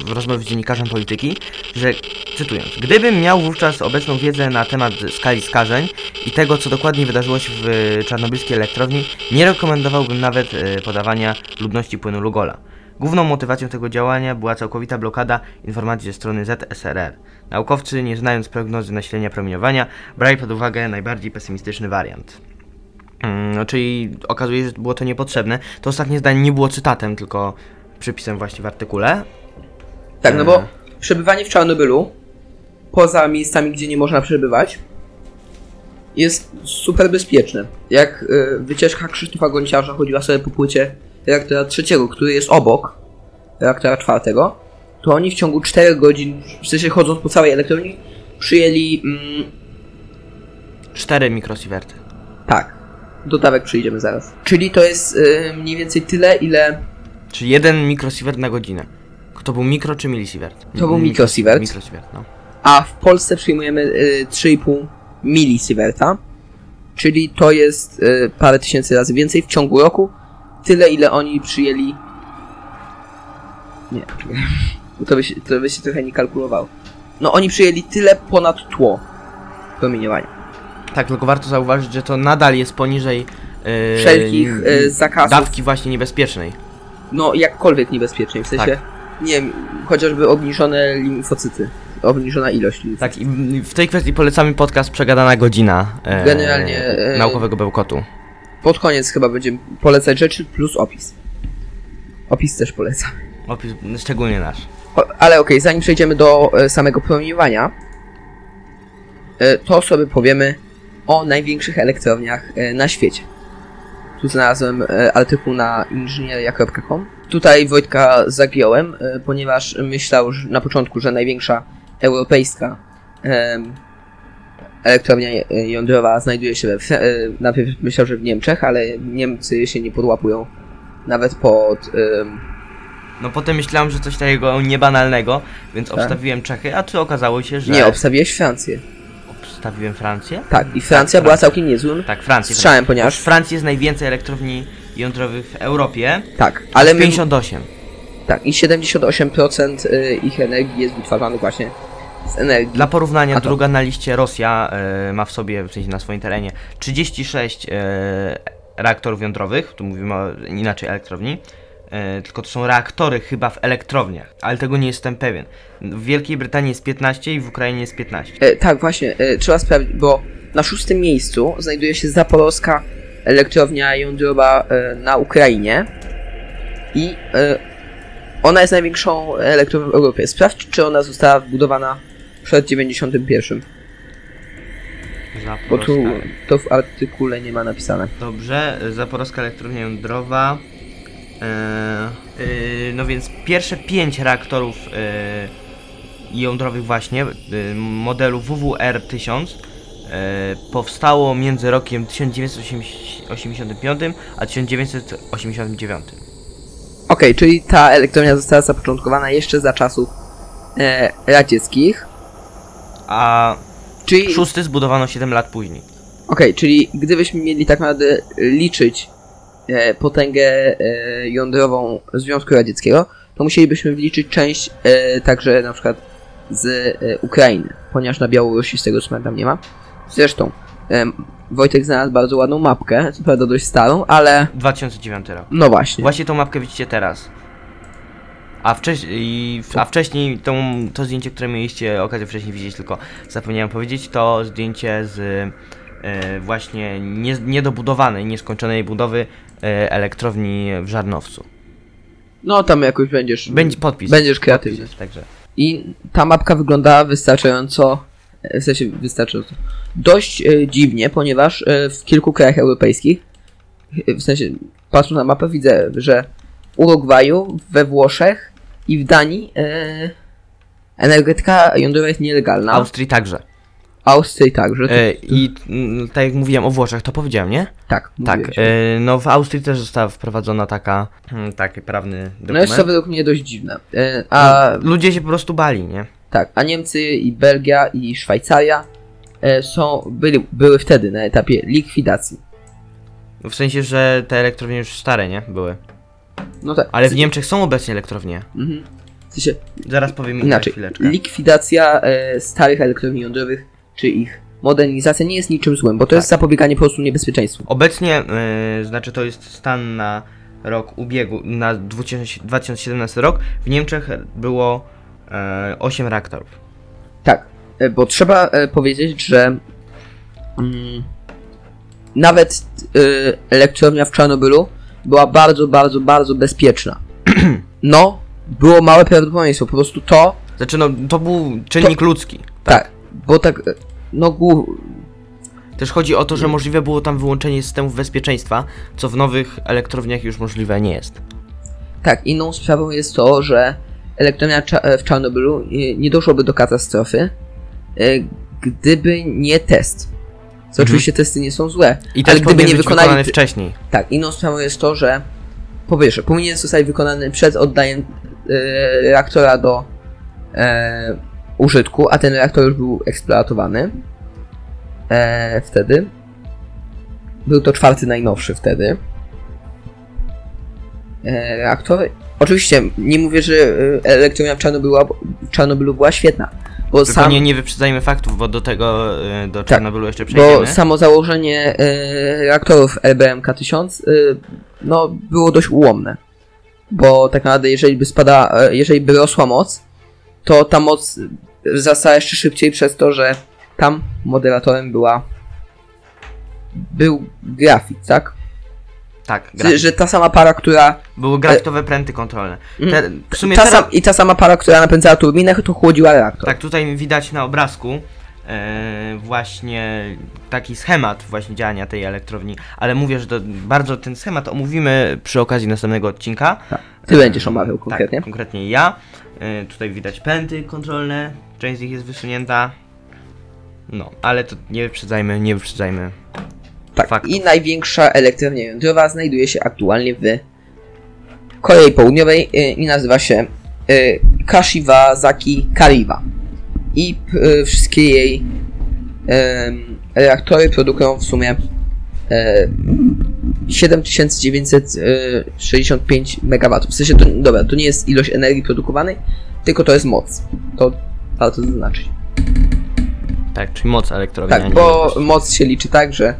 w rozmowie z dziennikarzem polityki, że cytując, gdybym miał wówczas obecną wiedzę na temat skali skażeń i tego, co dokładnie wydarzyło się w e, czarnobylskiej elektrowni, nie rekomendowałbym nawet e, podawania ludności płynu Lugola. Główną motywacją tego działania była całkowita blokada informacji ze strony ZSRR. Naukowcy, nie znając prognozy nasilenia promieniowania, brali pod uwagę najbardziej pesymistyczny wariant. Mm, no, czyli okazuje się, że było to niepotrzebne. To ostatnie zdanie nie było cytatem, tylko przypisem właśnie w artykule. Tak, no bo E. przebywanie w Czarnobylu, poza miejscami, gdzie nie można przebywać, jest super bezpieczne. Jak y, wycieczka Krzysztofa Gonciarza chodziła sobie po płycie reaktora trzeciego, który jest obok reaktora czwartego, to oni w ciągu 4 godzin, w sensie chodząc po całej elektrowni, przyjęli, mm, 4 mikrosiewerty. tak, do dawek przyjdziemy zaraz. Czyli to jest y, mniej więcej tyle, ile Czyli jeden mikrosievert na godzinę. To był mikro czy milisievert? To był mikrosievert. Mikrosievert, no. a w Polsce przyjmujemy y, 3,5 milisieverta, czyli to jest y, parę tysięcy razy więcej w ciągu roku, tyle ile oni przyjęli. Nie, to by, się, to by się trochę nie kalkulowało. No oni przyjęli tyle ponad tło promieniowania. Tak, tylko warto zauważyć, że to nadal jest poniżej yy, Wszelkich y, zakazów, dawki właśnie niebezpiecznej. No jakkolwiek niebezpiecznej, w sensie, Tak. nie wiem, chociażby obniżone limfocyty, obniżona ilość limfocytów. Tak, i w tej kwestii polecamy podcast Przegadana Godzina e, Generalnie, e, naukowego bełkotu. Pod koniec chyba będziemy polecać rzeczy plus opis. Opis też polecam. Opis, szczególnie nasz. O, ale okej, zanim przejdziemy do e, samego promieniowania, e, to sobie powiemy o największych elektrowniach e, na świecie. Tu znalazłem e, artykuł na inżynieria.com. Tutaj Wojtka zagiąłem, e, ponieważ myślał że na początku, że największa europejska elektrownia e, jądrowa znajduje się we Najpierw myślał, że w Niemczech, ale Niemcy się nie podłapują nawet pod No potem myślałem, że coś takiego niebanalnego, więc Tak. obstawiłem Czechy, a tu okazało się, że... Nie, obstawiłeś Francję. Obstawiłem Francję? Tak, i Francja była całkiem niezłym Tak, Francję. strzałem, ponieważ... W Francji jest najwięcej elektrowni jądrowych w Europie. Tak, ale my, 58. tak, i 78% y, ich energii jest wytwarzanych właśnie z energii. Dla porównania, A to- druga na liście Rosja e, ma w sobie, w sensie na swoim terenie, 36 e, reaktorów jądrowych, tu mówimy o inaczej elektrowni, e, tylko to są reaktory chyba w elektrowniach, ale tego nie jestem pewien. W Wielkiej Brytanii jest 15 i w Ukrainie jest 15. E, tak, właśnie, e, trzeba sprawdzić, bo na szóstym miejscu znajduje się Zaporowska elektrownia jądrowa e, na Ukrainie i e, ona jest największą elektrownią w Europie. Sprawdź, czy ona została wbudowana przed 91. Bo tu to w artykule nie ma napisane. Dobrze, Zaporoska elektrownia jądrowa. E, e, no więc pierwsze pięć reaktorów e, jądrowych właśnie e, modelu WWR-1000 e, powstało między rokiem 1985 a 1989. Okej, czyli ta elektrownia została zapoczątkowana jeszcze za czasów e, radzieckich. A Czyli szósty zbudowano 7 lat później. Okej, czyli gdybyśmy mieli tak naprawdę liczyć potęgę e, jądrową Związku Radzieckiego, to musielibyśmy wliczyć część e, także na przykład z e, Ukrainy, ponieważ na Białorusi z tego co pamiętam nie ma. Zresztą e, Wojtek znalazł bardzo ładną mapkę, co prawda dość starą, ale 2009 rok. no właśnie. Właśnie tą mapkę widzicie teraz. A, wcześniej, a wcześniej tą, to zdjęcie, które mieliście okazję wcześniej widzieć, tylko zapomniałem powiedzieć, to zdjęcie z e, właśnie nie, niedobudowanej, nieskończonej budowy e, elektrowni w Żarnowcu. No tam jakoś będziesz. Będzie podpis. Będziesz kreatywny. Podpis, Także. I ta mapka wygląda wystarczająco, e, w sensie wystarczająco, dość e, dziwnie, ponieważ e, w kilku krajach europejskich, e, w sensie patrząc na mapę widzę, że w Urugwaju, we Włoszech i w Danii e, energetyka jądrowa jest nielegalna. Austrii także. Austrii także. E, I mm, tak jak mówiłem o Włoszech, to powiedziałem, nie? tak, Tak. E, no w Austrii też została wprowadzona taka, mm, taki prawny no dokument. jest to według mnie dość dziwne. E, a Ludzie się po prostu bali, nie? Tak, a Niemcy i Belgia i Szwajcaria są, byli, były wtedy na etapie likwidacji. W sensie, że te elektrownie już stare, nie? Były. No tak. Ale w Niemczech są obecnie elektrownie. Mhm. W sensie, Zaraz powiem inaczej, chwileczkę. likwidacja e, starych elektrowni jądrowych, czy ich modernizacja nie jest niczym złym, bo to jest Tak. zapobieganie po prostu niebezpieczeństwu. Obecnie, yy, znaczy to jest stan na rok ubiegu, na 2000 2017 rok. W Niemczech było e, 8 reaktorów. Tak, e, bo trzeba e, powiedzieć, że mm, nawet e, elektrownia w Czarnobylu była bardzo, bardzo, bardzo bezpieczna. No, było małe prawdopodobieństwo, po prostu to, Znaczy, no to był czynnik ludzki. tak, bo tak, no Też chodzi o to, że możliwe było tam wyłączenie systemów bezpieczeństwa, co w nowych elektrowniach już możliwe nie jest. Tak, inną sprawą jest to, że elektrownia w Czarnobylu nie doszłoby do katastrofy, e, gdyby nie test. Co oczywiście testy nie są złe, I ale gdyby nie wykonali... wcześniej. Tak, inną sprawą jest to, że po pierwsze, powinien zostać wykonany przed oddaniem e, reaktora do e, użytku, a ten reaktor już był eksploatowany e, wtedy. Był to czwarty najnowszy wtedy. E, reaktor. Oczywiście nie mówię, że e, elektrownia w Czarnobylu, w Czarnobylu była świetna, bo Tylko sam, nie, nie wyprzedzajmy faktów, bo do tego, e, do Tak, Czarnobylu jeszcze bo przejdziemy. samo założenie e, reaktorów LBMK-1000 e, no, było dość ułomne. Bo tak naprawdę jeżeli by spada, e, jeżeli by rosła moc, to ta moc wzrastała jeszcze szybciej przez to, że tam moderatorem była był grafik, tak? Tak, Że- grafik. Że ta sama para, która Były grafitowe pręty kontrolne. Te, w sumie ta teraz, sam, i ta sama para, która napędzała turbinę, to chłodziła reaktor. Tak, tutaj widać na obrazku e, właśnie taki schemat właśnie działania tej elektrowni, ale mówię, że to bardzo ten schemat omówimy przy okazji następnego odcinka. Ty będziesz omawiał konkretnie. Tak, konkretnie ja. E, tutaj widać pęty kontrolne, część z nich jest wysunięta. No, ale to nie wyprzedzajmy, nie wyprzedzajmy. Tak, faktów. i największa elektrownia jądrowa znajduje się aktualnie w Korei Południowej y, i nazywa się Kashiwazaki Kariwa. I y, wszystkie jej em, reaktory produkują w sumie y, 7965 MW. W sensie to, dobra, to nie jest ilość energii produkowanej, tylko to jest moc. To warto zaznaczyć. Tak, czyli moc elektrowni. Tak, bo ilość. moc się liczy tak, że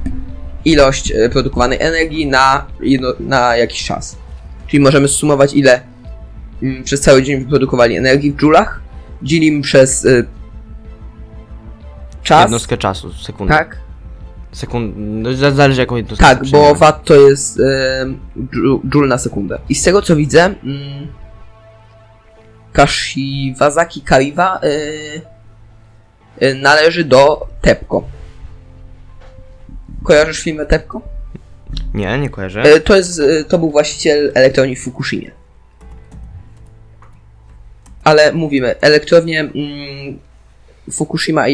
ilość e, produkowanej energii na, na jakiś czas. Czyli możemy sumować ile mm, przez cały dzień wyprodukowali energii w joulach, dzielimy przez y, czas. Jednostkę czasu, sekundę. Tak, Sekund... No, za- zależy jaką jednostkę tak, bo watt to jest y, dżu- joule na sekundę. I z tego co widzę, mm, Kashiwazaki Kariwa y, y, należy do TEPCO. kojarzysz firmę TEPCO? Nie, nie kojarzę. E, to jest, e, to był właściciel elektrowni w Fukushimie. Ale mówimy, elektrownie mm, Fukushima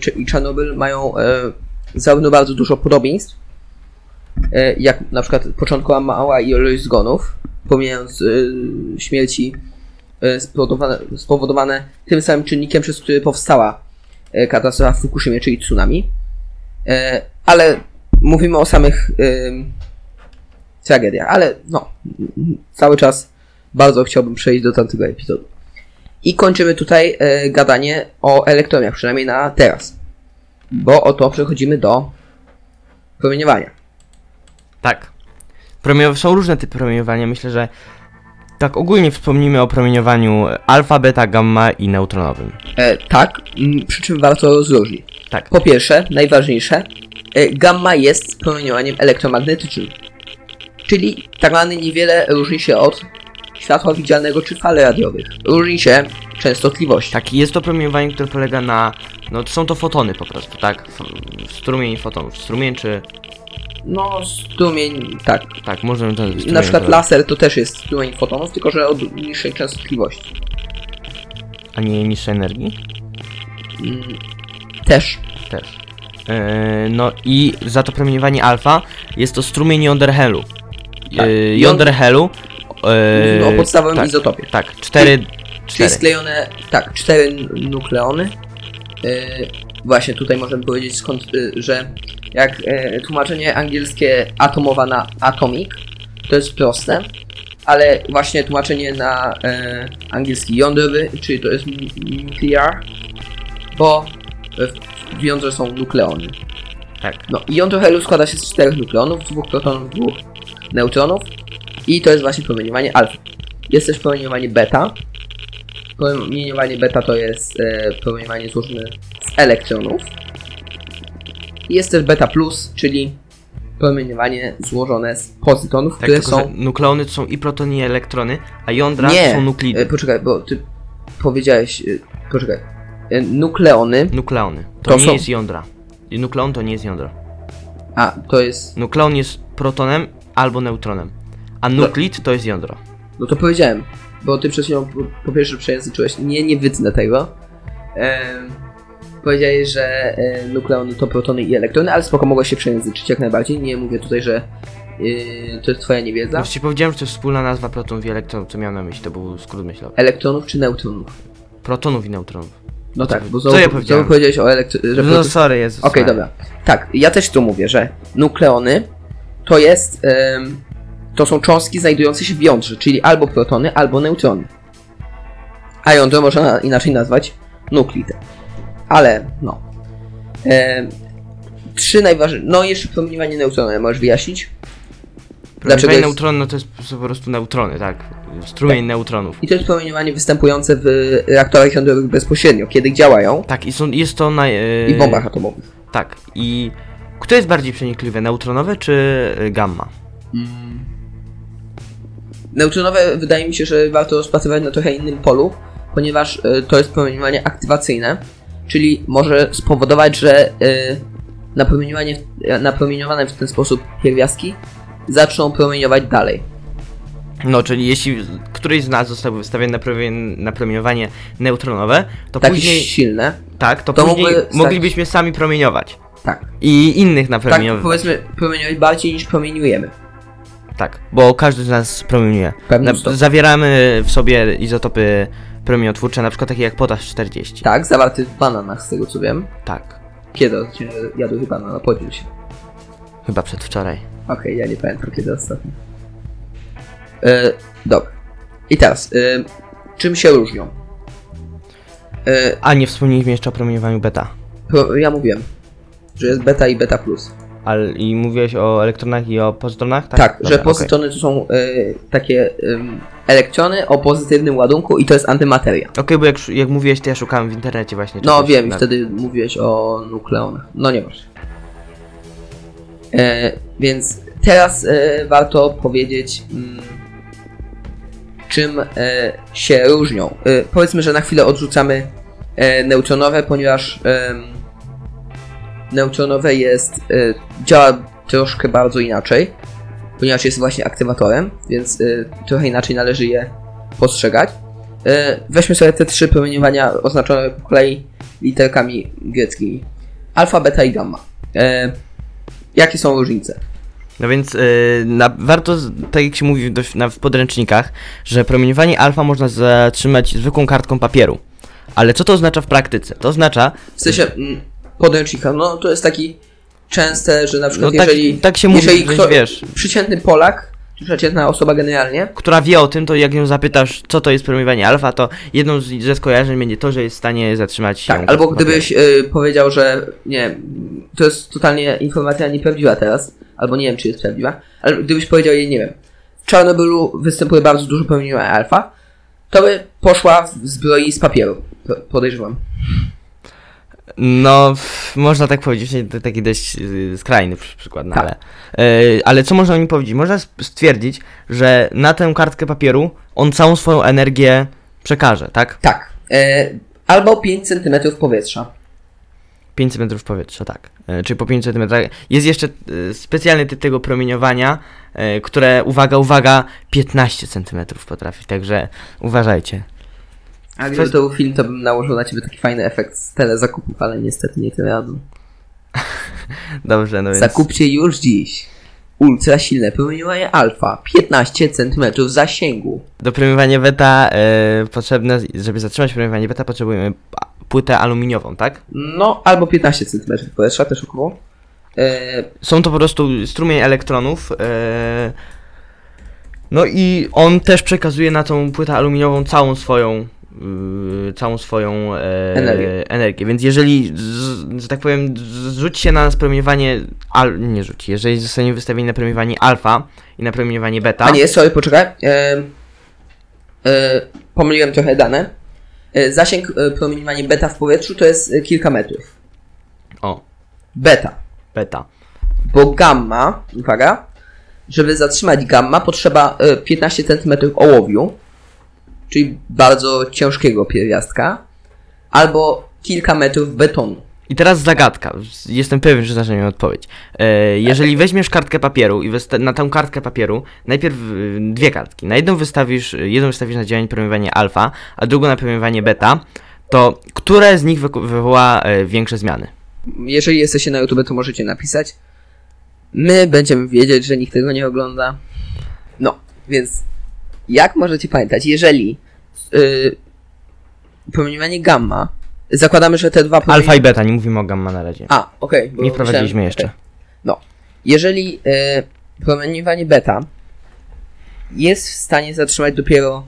czy- i Czarnobyl mają e, zarówno bardzo dużo podobieństw, e, jak na przykład początkowa mała ilość zgonów, pomijając e, śmierci e, spowodowane, spowodowane tym samym czynnikiem, przez który powstała katastrofa w Fukushimie, czyli tsunami. Ale mówimy o samych tragediach, ale no, cały czas bardzo chciałbym przejść do tamtego epizodu. I kończymy tutaj e, gadanie o elektrowniach, przynajmniej na teraz. Bo oto przechodzimy do promieniowania. Tak. Promieniow- są różne typy promieniowania. Myślę, że tak ogólnie wspomnimy o promieniowaniu alfa, beta, gamma i neutronowym. E, tak, przy czym warto rozróżnić. Tak. Po pierwsze, najważniejsze, e, gamma jest promieniowaniem elektromagnetycznym. Czyli tak naprawdę niewiele różni się od światła widzialnego czy fal radiowych. Różni się częstotliwość. Tak, i jest to promieniowanie, które polega na. No, są to fotony po prostu, tak? F- strumień fotonów. Strumień czy. No, strumień, tak. Tak, możemy to. Na przykład to- laser to też jest strumień fotonów, tylko że o niższej częstotliwości. A nie niższej energii? Mm, też. Też. Yy, no i za to promieniowanie alfa jest to strumień jąder-helu. Tak. Yy, Jąd- jąder-helu. O podstawowym tak, izotopie. Tak, cztery. Czyli cztery. sklejone, tak, cztery nukleony. Yy, właśnie tutaj możemy powiedzieć skąd, yy, że jak tłumaczenie angielskie atomowa na atomic, to jest proste, ale właśnie tłumaczenie na angielski jądrowy, czyli to jest nu- nuclear, bo w- w jądrze są nukleony. Tak. No jądro helu składa się z czterech nukleonów, dwóch protonów, dwóch neutronów i to jest właśnie promieniowanie alfa. Jest też promieniowanie beta. Promieniowanie beta to jest e, promieniowanie złożone z elektronów. I jest też beta plus, czyli promieniowanie złożone z pozytonów, Tak, które są... nukleony to są i protony, i elektrony, a jądra Nie, są e, nuklidy. poczekaj, bo ty powiedziałeś... E, poczekaj. E, nukleony... Nukleony. To, to nie są- jest jądra. I nukleon to nie jest jądro. A, to jest... Nukleon jest protonem albo neutronem. A nuklid to jest jądro. No to powiedziałem, bo ty przed chwilą po, pierwsze przejęzyczyłeś. Nie, nie wytnę tego. Em, powiedziałeś, że e, nukleony to protony i elektrony, ale spoko, mogłeś się przejęzyczyć jak najbardziej. Nie mówię tutaj, że e, to jest twoja niewiedza. Właściwie powiedziałem, że to jest wspólna nazwa protonów i elektronów, co miałem na myśli, to był skrót myślowy. Elektronów czy neutronów? Protonów i neutronów. No tak, bo co znowu, ja powiedziałem? znowu powiedziałeś o elektronach. No sorry, Jezus. Okej, dobra. Tak, ja też tu mówię, że nukleony to jest. em, to są cząstki znajdujące się w jądrze, czyli albo protony, albo neutrony. A jądro można inaczej nazwać nuklitem. Ale, no. Em, trzy najważniejsze. No, jeszcze promieniowanie neutrony możesz wyjaśnić. Dlaczego Dlaczego jest- neutron, no to jest po prostu neutrony, tak? Strumień neutronów. I to jest promieniowanie występujące w reaktorach jądrowych bezpośrednio, kiedy działają. Tak, i są, jest to na... Yy, I w bombach atomowych. Tak, i... Kto jest bardziej przenikliwe, neutronowe czy gamma? Neutronowe wydaje mi się, że warto rozpatrywać na trochę innym polu, ponieważ e, to jest promieniowanie aktywacyjne, czyli może spowodować, że e, napromieniowanie, e, napromieniowane w ten sposób pierwiastki zaczną promieniować dalej. No, czyli jeśli któryś z nas został wystawiony na, promieniowanie neutronowe, to Takie później... silne. Tak, to, to później mógłby moglibyśmy sami promieniować. Tak. I innych Tak, napromieniować. powiedzmy, promieniować bardziej niż promieniujemy. Tak, bo każdy z nas promieniuje. W pewnym Na, zawieramy w sobie izotopy promieniotwórcze, na przykład takie jak potasz 40. Tak, zawarty w bananach, z tego co wiem. Tak, Kiedy cię jadłeś banana? Podziel się. chyba przedwczoraj. Okej, ja nie pamiętam kiedy ostatnio. E, dobra. I teraz, e, czym się różnią? E, A nie wspomnieliśmy jeszcze o promieniowaniu beta. pro, ja mówiłem, że jest beta i beta plus. Ale i mówiłeś o elektronach i o pozytonach? Tak, Tak, Dobra, że okej. pozytony to są e, takie em, elektrony o pozytywnym ładunku i to jest antymateria. Okej, bo jak, jak mówiłeś, to ja szukałem w internecie właśnie. No wiem, i na- wtedy mówiłeś o nukleonach. No nie masz. E, więc teraz e, warto powiedzieć, mm, czym e, się różnią. E, powiedzmy, że na chwilę odrzucamy e, neutronowe, ponieważ neutronowe jest, y, działa troszkę bardzo inaczej, ponieważ jest właśnie aktywatorem, więc y, trochę inaczej należy je postrzegać. Y, weźmy sobie te trzy promieniowania oznaczone po kolei literkami greckimi. Alfa, beta i gamma. Jakie są różnice? No więc y, na, warto, tak jak się mówi dość, na, w podręcznikach, że promieniowanie alfa można zatrzymać zwykłą kartką papieru. Ale co to oznacza w praktyce? To oznacza, W sensie mm, podręcznika, no to jest taki częste, że na no przykład tak, jeżeli, tak się mówi, jeżeli kto, wiesz, przeciętny Polak, czy przeciętna osoba generalnie, która wie o tym, to jak ją zapytasz, co to jest promieniowanie alfa, to jedną z, ze skojarzeń będzie to, że jest w stanie zatrzymać tak, ją albo gdybyś y, powiedział, że nie to jest totalnie informacja nieprawdziwa teraz, albo nie wiem, czy jest prawdziwa, ale gdybyś powiedział jej, nie wiem, w Czarnobylu występuje bardzo dużo promieniowania alfa, to by poszła w zbroi z papieru, po- podejrzewam. No, można tak powiedzieć, to taki dość yy, skrajny przy- przykład, no Tak. ale, yy, ale co można o nim powiedzieć? Można stwierdzić, że na tę kartkę papieru on całą swoją energię przekaże, tak? Tak, y, albo 5 cm powietrza. 5 cm powietrza, tak. Yy, czyli po 5 cm. Jest jeszcze yy, specjalny typ tego promieniowania, yy, które, uwaga, uwaga, 15 cm potrafi, także uważajcie. A gdyby to był film, to bym nałożył na ciebie taki fajny efekt z telezakupów, ale niestety nie tym razem. Dobrze, no więc... Zakupcie już dziś. Ultra silne promieniowanie alfa, 15 cm zasięgu. Do promieniowania beta yy, potrzebne, żeby zatrzymać promieniowanie beta potrzebujemy płytę aluminiową, tak? No, albo 15 cm powietrza też około. E, Są to po prostu strumień elektronów. e, No i on też przekazuje na tą płytę aluminiową całą swoją yy, całą swoją e, Energię. energię. Więc jeżeli, z, że tak powiem, rzuci się na nas promieniowanie, al, nie rzuci, jeżeli zostanie wystawieni na promieniowanie alfa i na promieniowanie beta, a nie, sorry, poczekaj. E, e, pomyliłem trochę dane. E, zasięg e, promieniowania beta w powietrzu to jest e, kilka metrów. o, Beta. beta, Bo gamma, uwaga, żeby zatrzymać gamma potrzeba e, 15 cm ołowiu, czyli bardzo ciężkiego pierwiastka, albo kilka metrów betonu. I teraz zagadka. Jestem pewien, że znasz na nią odpowiedź. E, jeżeli weźmiesz kartkę papieru i na tę kartkę papieru, najpierw y, dwie kartki. Na jedną wystawisz, jedną wystawisz na działanie promieniowanie alfa, a drugą na promieniowanie beta, to które z nich wywoła e, większe zmiany? Jeżeli jesteście na YouTube, to możecie napisać. My będziemy wiedzieć, że nikt tego nie ogląda. No, więc jak możecie pamiętać, jeżeli yy, promieniowanie gamma, zakładamy, że te dwa Alfa i beta, nie mówimy o gamma na razie. A, okej. bo Nie wprowadziliśmy myślałem- jeszcze. okej. No, jeżeli e, promieniowanie beta jest w stanie zatrzymać dopiero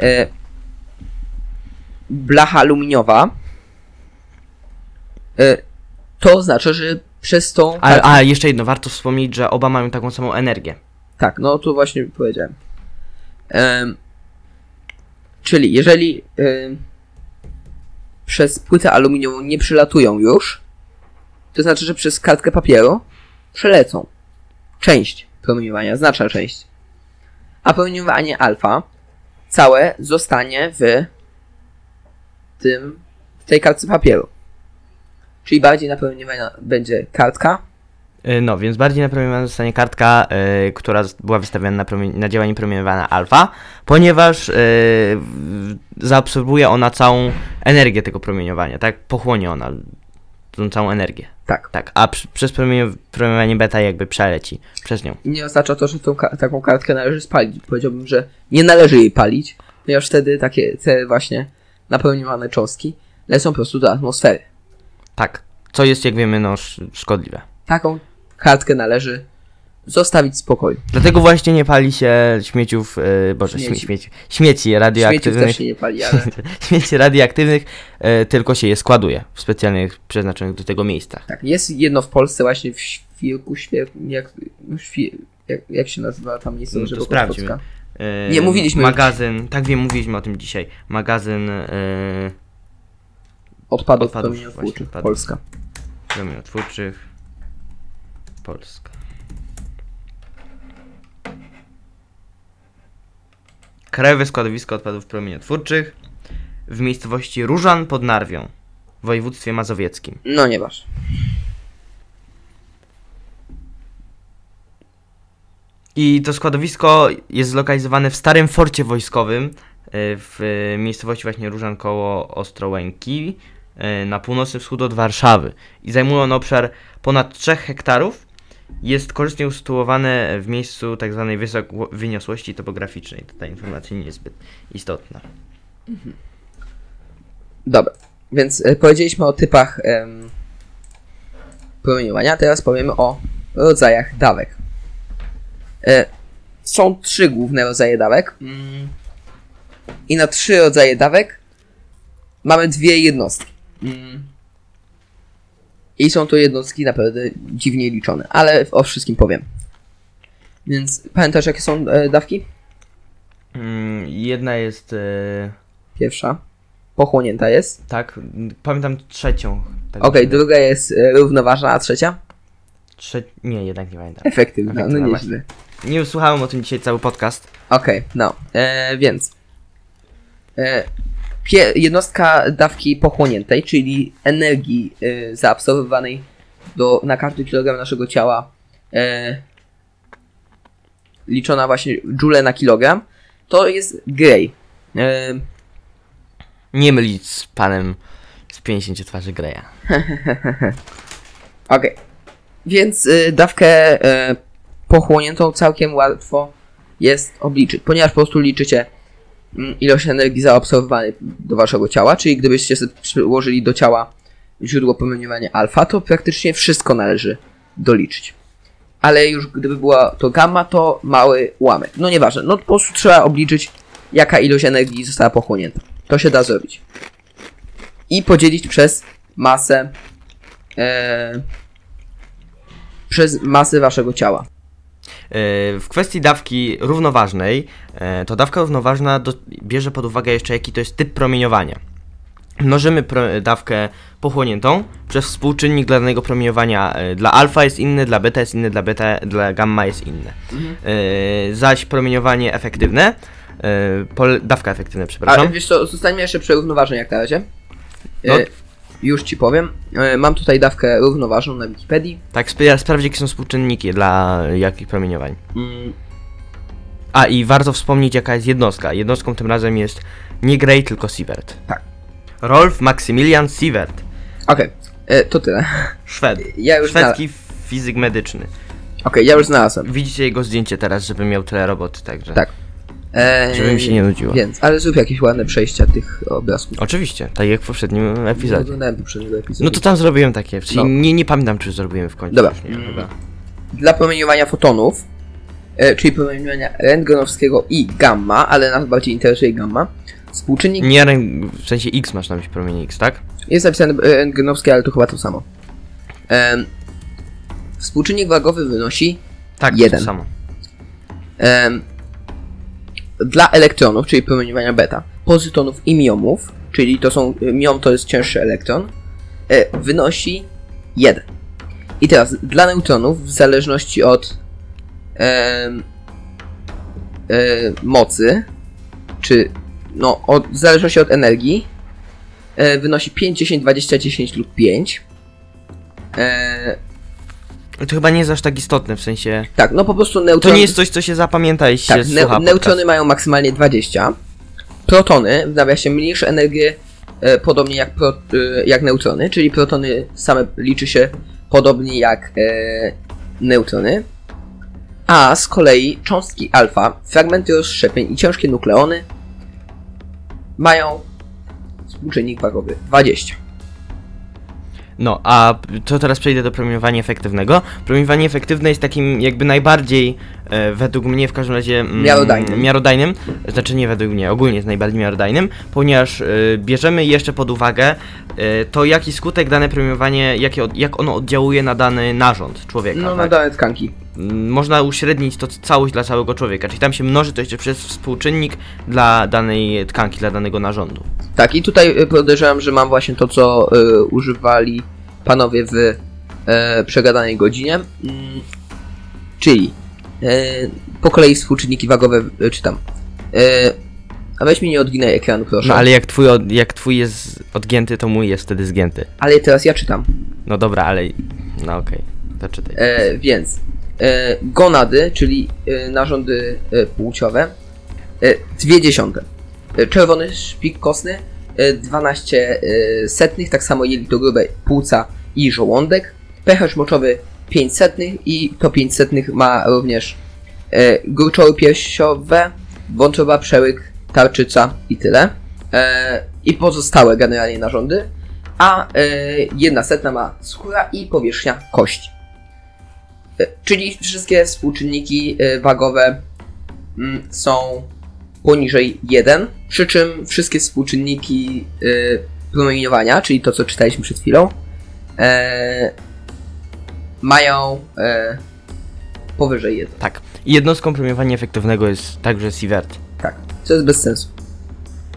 e, blacha aluminiowa, e, to oznacza, że przez tą... A, a jeszcze jedno, warto wspomnieć, że oba mają taką samą energię. Tak, no to właśnie powiedziałem. Em, czyli jeżeli em, przez płytę aluminiową nie przylatują już, to znaczy, że przez kartkę papieru przelecą. Część promieniowania, znaczna część. A promieniowanie alfa całe zostanie w tym, w tej kartce papieru. Czyli bardziej na promieniowania będzie kartka, No, więc bardziej na promieniowanie zostanie kartka, e, która była wystawiona na, na działanie promieniowania alfa, ponieważ e, w- zaabsorbuje ona całą energię tego promieniowania, tak? Pochłonie ona tą całą energię. tak. Tak, a przy, przez promienio- promieniowanie beta jakby przeleci przez nią. Nie oznacza to, że tą, ka- taką kartkę należy spalić. Powiedziałbym, że nie należy jej palić, ponieważ wtedy takie te właśnie napełniowane cząstki lecą po prostu do atmosfery. Tak, co jest jak wiemy no sz- szkodliwe. Taką kartkę należy zostawić w spokoju. Dlatego właśnie nie pali się śmieciów, e, boże, śmieci, Śmieci. śmieci, Śmieciów radioaktywnych. też się nie pali, ale śmieci radioaktywnych, e, tylko się je składuje w specjalnych przeznaczonych do tego miejscach. tak. Jest jedno w Polsce właśnie w Świerku, Świer... jak, świe... jak, jak się nazywa tam miejsce, No to sprawdźmy. E, Nie, mówiliśmy. Magazyn, tak wiem, mówiliśmy o tym dzisiaj. Magazyn e, Odpadów, Odpadów, promieniotwórczych. Polska. promieniotwórczych Polska. Krajowe składowisko odpadów promieniotwórczych w miejscowości Różan pod Narwią w województwie mazowieckim. No nie masz. I to składowisko jest zlokalizowane w starym forcie wojskowym e, w miejscowości właśnie Różan koło Ostrołęki e, na północny wschód od Warszawy i zajmuje on obszar ponad 3 hektarów jest korzystnie usytuowane w miejscu tak zwanej wyniosłości topograficznej. To ta informacja nie jest zbyt istotna. Dobra, więc e, powiedzieliśmy o typach em, promieniowania, teraz powiemy o rodzajach dawek. E, są trzy główne rodzaje dawek. Mm. I na trzy rodzaje dawek mamy dwie jednostki. Mm. I są to jednostki naprawdę dziwnie liczone, ale o wszystkim powiem. Więc pamiętasz jakie są e, dawki? Mm, Jedna jest. e, Pierwsza. Pochłonięta jest. Tak, m, pamiętam trzecią. Tak Okej, druga jest e, równoważna, a trzecia? Trze... Nie, jednak nie pamiętam. Efektywna, no Efektywna, nieźle. Nie usłuchałem o tym dzisiaj cały podcast. Okej, no, e, więc e, jednostka dawki pochłoniętej, czyli energii e, zaabsorbowanej do, na każdy kilogram naszego ciała e, liczona właśnie joule na kilogram, to jest Gray. E, Nie mylić z panem z 50 twarzy Greya. Okej. Więc y, dawkę y, pochłoniętą całkiem łatwo jest obliczyć, ponieważ po prostu liczycie ilość energii zaabsorbowanej do waszego ciała, czyli gdybyście przyłożyli do ciała źródło promieniowania alfa, to praktycznie wszystko należy doliczyć. Ale już gdyby była to gamma, to mały ułamek. No nieważne, no po prostu trzeba obliczyć jaka ilość energii została pochłonięta. To się da zrobić. I podzielić przez masę e, przez masę waszego ciała. Yy, W kwestii dawki równoważnej, yy, to dawka równoważna do, bierze pod uwagę jeszcze jaki to jest typ promieniowania. Mnożymy pro, dawkę pochłoniętą przez współczynnik dla danego promieniowania. Yy, Dla alfa jest inny, dla beta jest inny, dla beta, dla gamma jest inny. Yy, zaś promieniowanie efektywne, pole, dawka efektywna, przepraszam. wiesz co, zostańmy jeszcze przy równoważnej jak na razie. No. Już ci powiem. E, mam tutaj dawkę równoważną na Wikipedii. Tak, spra- sprawdź jakie są współczynniki dla jakich promieniowań. Mm, A i warto wspomnieć jaka jest jednostka. Jednostką tym razem jest nie Gray, tylko Sievert. Tak. Rolf Maximilian Sievert. Okej, e, to tyle. Szwed. Ja już Szwedzki fizyk medyczny. Okej, ja już znalazłem. Widzicie jego zdjęcie teraz, żeby miał tyle roboty, także. Tak. E, Żeby mi się nie nudziło. Więc, ale zrób jakieś ładne przejścia tych obrazków. Oczywiście, tak jak w poprzednim epizodzie. oglądałem poprzedniego epizodu. No to tam zrobiłem takie, czyli No. nie, nie pamiętam czy zrobiłem w końcu. Dobra. Nie, chyba. Dla promieniowania fotonów, e, czyli promieniowania rentgenowskiego i gamma, ale nas bardziej interesuje gamma, współczynnik Nie, w sensie X masz na myśli promienie X, tak? Jest napisane e, rentgenowskie, ale to chyba to samo. Em, współczynnik wagowy wynosi Tak, Jeden. to samo. em, dla elektronów, czyli promieniowania beta, pozytonów i miomów, czyli to są, miom to jest cięższy elektron, e, wynosi 1. I teraz dla neutronów, w zależności od em, e, mocy, czy no, od, w zależności od energii, e, wynosi 5, 10, 20, 10 lub 5. E, To chyba nie jest aż tak istotne, w sensie. tak, no po prostu To neutrony... nie jest coś, co się zapamięta, jeśli Tak, się ne- słucha neutrony mają maksymalnie 20. Protony, w nawiasie mniejsze energię, e, podobnie jak, pro, e, jak neutrony, czyli protony same liczy się podobnie jak e, neutrony. A z kolei cząstki alfa, fragmenty rozszczepień i ciężkie nukleony mają współczynnik wagowy 20. No, a to teraz przejdę do promieniowania efektywnego. Promieniowanie efektywne jest takim jakby najbardziej, e, według mnie w każdym razie... mm, Miarodajnym. Miarodajnym, znaczy nie według mnie, ogólnie jest najbardziej miarodajnym, ponieważ e, bierzemy jeszcze pod uwagę e, to, jaki skutek dane promieniowanie, jakie, od- jak ono oddziałuje na dany narząd człowieka. No, na tak? dane tkanki. Można uśrednić to całość dla całego człowieka, czyli tam się mnoży to jeszcze przez współczynnik dla danej tkanki, dla danego narządu. Tak, i tutaj e, podejrzewam, że mam właśnie to, co e, używali panowie w e, przegadanej godzinie. Mm, czyli e, po kolei współczynniki wagowe e, czytam. E, a weź mi nie odginaj ekranu, proszę. No ale jak twój, jak twój jest odgięty, to mój jest wtedy zgięty. Ale teraz ja czytam. No dobra, ale. No okej, to czytaj. Więc gonady, czyli e, narządy e, płciowe, e, dwie dziesiąte. E, czerwony szpik kostny, e, 12 e, setnych, tak samo jelito grube, płuca i żołądek, pęcherz moczowy 5 setnych i to 5 setnych ma również e, gruczoły piersiowe, wątroba, przełyk, tarczyca i tyle. E, I pozostałe generalnie narządy. A e, jedna setna ma skóra i powierzchnia kości. E, czyli wszystkie współczynniki e, wagowe mm, są poniżej 1, przy czym wszystkie współczynniki e, promieniowania, czyli to co czytaliśmy przed chwilą, e, mają e, powyżej 1. Tak. Jednostką promieniowania efektywnego jest także sievert. Tak, co jest bez sensu.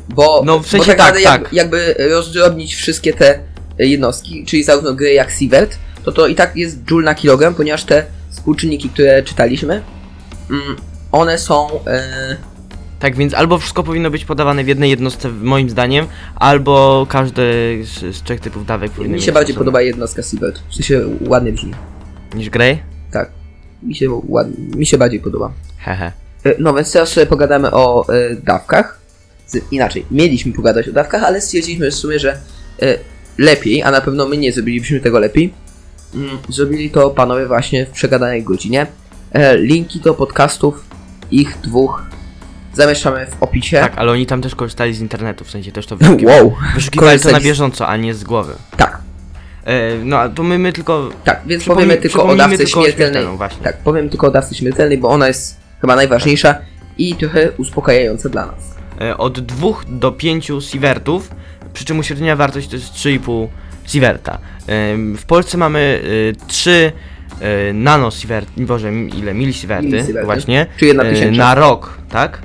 Bo, No, w sensie bo tak, tak, jak, tak. jakby rozdrobnić wszystkie te e, jednostki, czyli zarówno gry jak Sievert, to to i tak jest joule na kilogram, ponieważ te współczynniki, które czytaliśmy, mm, one są... E, Tak więc albo wszystko powinno być podawane w jednej jednostce, moim zdaniem, albo każdy z, z trzech typów dawek powinno mi się bardziej podoba jednostka Sievert. W sensie ładnie brzmi. Niż Grey? Tak. Mi się, ładnie, mi się bardziej podoba. Hehe. E, No więc teraz sobie pogadamy o e, dawkach. Z, inaczej, mieliśmy pogadać o dawkach, ale stwierdziliśmy w sumie, że lepiej, a na pewno my nie zrobilibyśmy tego lepiej. Mm, zrobili to panowie właśnie w przegadanej godzinie. E, linki do podcastów, ich dwóch, zamieszczamy w opisie. Tak, ale oni tam też korzystali z internetu, w sensie też to wyszukiwali. Wow, Wyszukiwali to na bieżąco, a nie z głowy. tak, E, no, a to my, my tylko... tak, więc powiemy tylko o dawce tylko śmiertelnej. właśnie. Tak, powiem tylko o dawce śmiertelnej, bo ona jest chyba najważniejsza i trochę uspokajająca dla nas. E, od 2 do 5 sievertów, przy czym uśredniona wartość to jest 3,5 sieverta. W Polsce mamy e, 3 e, nano sievert, boże, ile? Milisieverty, właśnie. Czyli jedna tysięczna. Na rok, tak?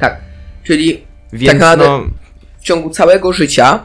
Tak, czyli Więc Tak no, w ciągu całego życia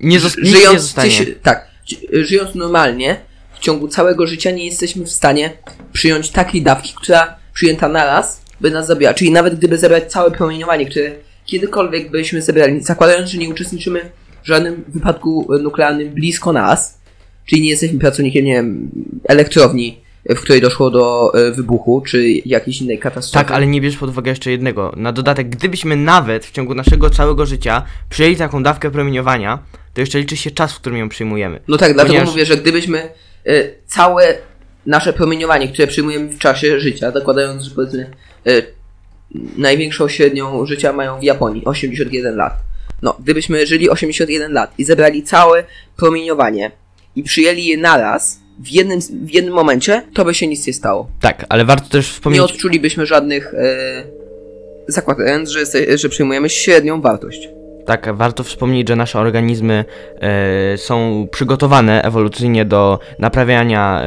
nie, żyjąc, nie zostanie. tyś- tak, ży- żyjąc normalnie, w ciągu całego życia nie jesteśmy w stanie przyjąć takiej dawki, która przyjęta naraz by nas zabiła. Czyli nawet gdyby zebrać całe promieniowanie, które kiedykolwiek byśmy zebrali, zakładając, że nie uczestniczymy w żadnym wypadku nuklearnym blisko nas, czyli nie jesteśmy pracownikiem, nie wiem, elektrowni, w której doszło do e, wybuchu, czy jakiejś innej katastrofy. Tak, ale nie bierz pod uwagę jeszcze jednego. Na dodatek, gdybyśmy nawet w ciągu naszego całego życia przyjęli taką dawkę promieniowania, to jeszcze liczy się czas, w którym ją przyjmujemy. No tak, dlatego Ponieważ- mówię, że gdybyśmy y, całe nasze promieniowanie, które przyjmujemy w czasie życia, zakładając, że powiedzmy y, największą średnią życia mają w Japonii, 81 lat. No, gdybyśmy żyli 81 lat i zebrali całe promieniowanie i przyjęli je naraz, w jednym, w jednym momencie, to by się nic nie stało. Tak, ale warto też Nie wspomnieć... odczulibyśmy żadnych, y, zakładając, że, że przyjmujemy średnią wartość. Tak, warto wspomnieć, że nasze organizmy e, są przygotowane ewolucyjnie do naprawiania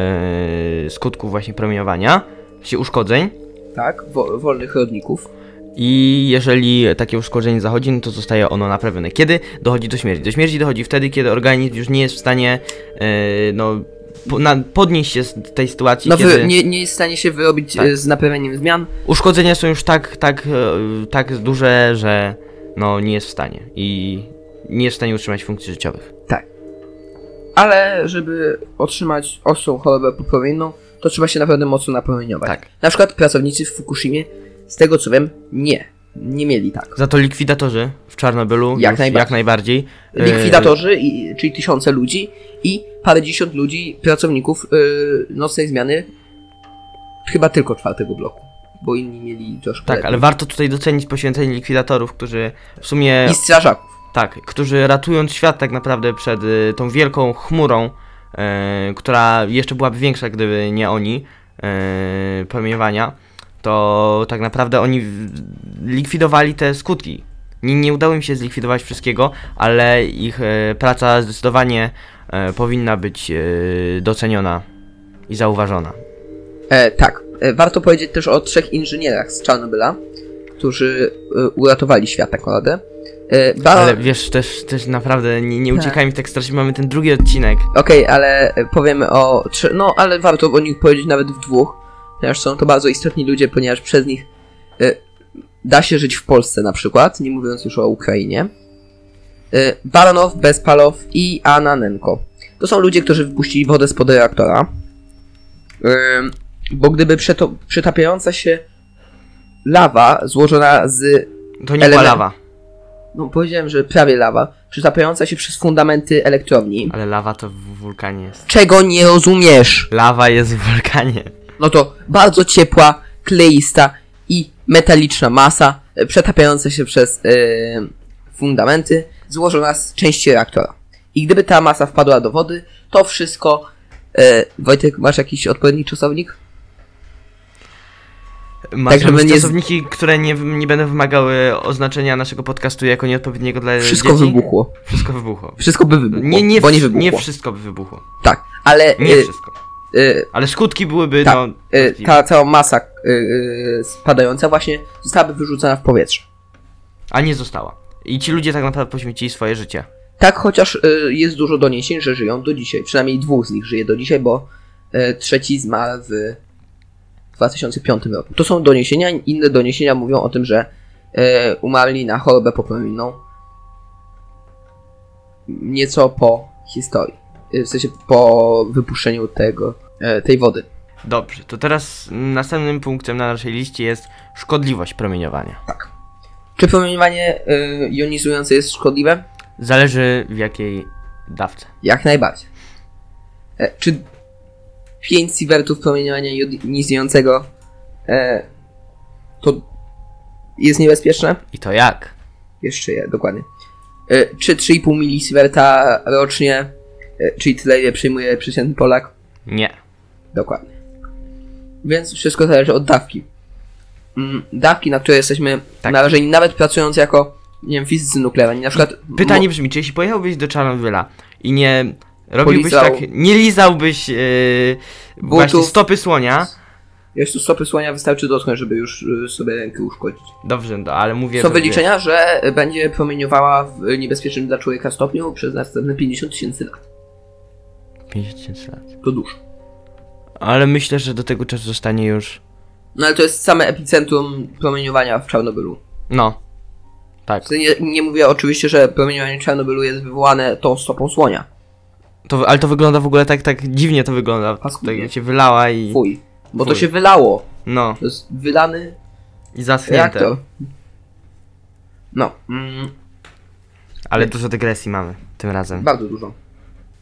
e, skutków właśnie promieniowania, się uszkodzeń. Tak, wo, wolnych rodników. I jeżeli takie uszkodzenie zachodzi, no to zostaje ono naprawione. Kiedy dochodzi do śmierci? Do śmierci dochodzi wtedy, kiedy organizm już nie jest w stanie e, no, po, na, podnieść się z tej sytuacji, No, kiedy nie, nie jest w stanie się wyrobić Tak. y, z naprawianiem zmian, uszkodzenia są już tak, tak, e, tak duże, że no, nie jest w stanie i nie jest w stanie utrzymać funkcji życiowych. Ale żeby otrzymać ostrą chorobę popromienną, to trzeba się naprawdę mocno napromieniować. Tak. Na przykład pracownicy w Fukushimie, z tego co wiem, nie. Nie mieli tak. Za to likwidatorzy w Czarnobylu Jak najbardziej. jak najbardziej. e, Likwidatorzy, i, czyli tysiące ludzi i parędziesiąt ludzi, pracowników yy, nocnej zmiany, chyba tylko czwartego bloku, bo inni mieli troszkę Tak, lepiej. ale warto tutaj docenić poświęcenie likwidatorów, którzy w sumie I strażaków. Tak, którzy ratując świat tak naprawdę przed y, tą wielką chmurą, y, która jeszcze byłaby większa, gdyby nie oni, y, promieniowania, to tak naprawdę oni likwidowali te skutki. Nie, nie udało im się zlikwidować wszystkiego, ale ich y, praca zdecydowanie y, powinna być y, doceniona i zauważona. E, tak. E, warto powiedzieć też o trzech inżynierach z Czarnobyla, którzy e, uratowali świat tak naprawdę. E, Baron- Ale wiesz, też, też naprawdę nie, nie Tak. uciekajmy tak strasznie, mamy ten drugi odcinek. Okej, ale e, powiemy o. Trzy, no, ale warto o nich powiedzieć nawet w dwóch, ponieważ są to bardzo istotni ludzie, ponieważ przez nich e, da się żyć w Polsce na przykład, nie mówiąc już o Ukrainie. E, Baronow, Bezpalow i Ananenko. To są ludzie, którzy wypuścili wodę spod reaktora. Ym, Bo gdyby przeto- przetapiająca się lawa złożona z. To nie była Element- lawa, No powiedziałem, że prawie lawa, przetapiająca się przez fundamenty elektrowni. ale lawa to w wulkanie jest. Czego nie rozumiesz? Lawa jest w wulkanie. No to bardzo ciepła, kleista i metaliczna masa e, przetapiająca się przez e, fundamenty, złożona z części reaktora. I gdyby ta masa wpadła do wody, to wszystko. E, Wojtek, masz jakiś odpowiedni czasownik? Masz Tak, żeby nie czasowniki, które nie, nie będą wymagały oznaczenia naszego podcastu jako nieodpowiedniego dla Wszystko dzieci? wybuchło. Wszystko wybuchło. Wszystko by wybuchło. Nie, nie, nie wybuchło. nie wszystko by wybuchło. Tak, ale Nie wszystko. E, Ale skutki byłyby, Tak, no... możliwe. ta cała masa e, spadająca właśnie zostałaby wyrzucona w powietrze. A nie została. I ci ludzie tak naprawdę poświęcili swoje życie. Tak, chociaż y, jest dużo doniesień, że żyją do dzisiaj. Przynajmniej dwóch z nich żyje do dzisiaj, bo y, trzeci zmarł w 2005 roku. To są doniesienia. Inne doniesienia mówią o tym, że y, umarli na chorobę poplamienną nieco po historii. Y, W sensie po wypuszczeniu tego, y, tej wody. Dobrze, to teraz następnym punktem na naszej liście jest szkodliwość promieniowania. Czy promieniowanie y, jonizujące jest szkodliwe? Zależy w jakiej dawce. Jak najbardziej. E, czy 5 sievertów promieniowania jonizującego e, to jest niebezpieczne? I to jak? Jeszcze je, dokładnie. E, czy 3,5 milisieverta rocznie, e, czyli tyle ile przyjmuje przeciętny Polak? Nie. Dokładnie. Więc wszystko zależy od dawki. Mm, dawki, na które jesteśmy Tak. narażeni, nawet pracując jako, nie wiem, fizycy nuklearni. Na przykład. Pytanie brzmi, czy jeśli pojechałbyś do Czarnobyla i nie robiłbyś Polizał- tak, nie lizałbyś yy, właśnie stopy słonia, Jest tu stopy słonia, wystarczy dotknąć, żeby już y, sobie rękę uszkodzić. dobrze, no, ale mówię... Są wyliczenia, że będzie promieniowała w niebezpiecznym dla człowieka stopniu przez następne 50 tysięcy lat. 50 tysięcy lat. To dużo. Ale myślę, że do tego czasu zostanie już... No ale to jest same epicentrum promieniowania w Czarnobylu. No. Tak. To Nie, nie mówię oczywiście, że promieniowanie Czarnobylu jest wywołane tą stopą słonia. To, ale to wygląda w ogóle tak, tak dziwnie to wygląda. Paskudnie. Tak się wylała i... Fuj. Bo to Fuj. się wylało. No. To jest wylany I zaschnięte. reaktor. No. Mm, Ale dużo dygresji mamy tym razem. bardzo dużo.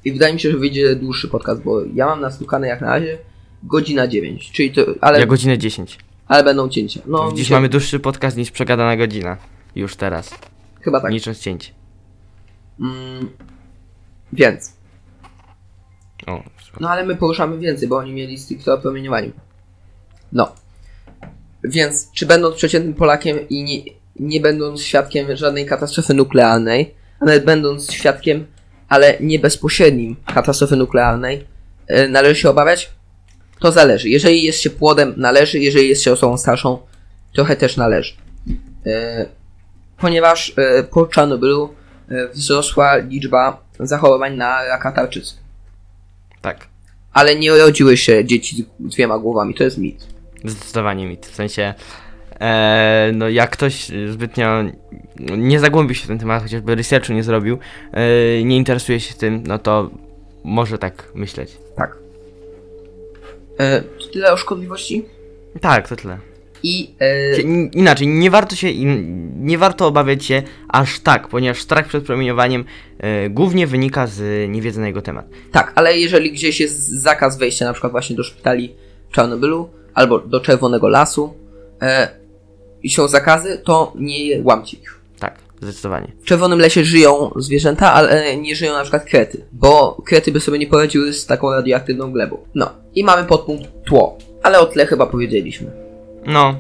I wydaje mi się, że wyjdzie dłuższy podcast, bo ja mam nastukane jak na razie godzina 9. Czyli to. Ale, Ja godzinę 10. ale będą cięcia. No, Dziś dzisiaj- mamy dłuższy podcast niż przegadana godzina. Już teraz. Chyba tak. Licząc cięć. Mm, więc. O, No ale my poruszamy więcej, bo oni mieli stricte o promieniowaniu. No. Więc, czy będąc przeciętnym Polakiem i nie, nie będąc świadkiem żadnej katastrofy nuklearnej, a nawet będąc świadkiem, ale nie bezpośrednim katastrofy nuklearnej, e, należy się obawiać? To zależy. Jeżeli jest się płodem, należy. Jeżeli jest się osobą starszą, trochę też należy. E, ponieważ e, po Czarnobylu wzrosła liczba zachorowań na raka tarczycy. tak. Ale nie urodziły się dzieci z dwiema głowami, to jest mit. Zdecydowanie mit. W sensie, e, no jak ktoś zbytnio nie zagłębił się w ten temat, chociażby researchu nie zrobił, e, nie interesuje się tym, no to może tak myśleć. Tak. E, to tyle o szkodliwości. Tak, to tyle. I e, In- Inaczej, nie warto się, nie warto obawiać się aż tak, ponieważ strach przed promieniowaniem e, głównie wynika z niewiedzy na jego temat. tak, ale jeżeli gdzieś jest zakaz wejścia na przykład właśnie do szpitali w Czarnobylu albo do Czerwonego Lasu e, i są zakazy, to nie łamcie ich. Tak, zdecydowanie. W Czerwonym Lesie żyją zwierzęta, ale nie żyją na przykład krety, bo krety by sobie nie poradziły z taką radioaktywną glebą. No i mamy podpunkt tło, ale o tle chyba powiedzieliśmy. No,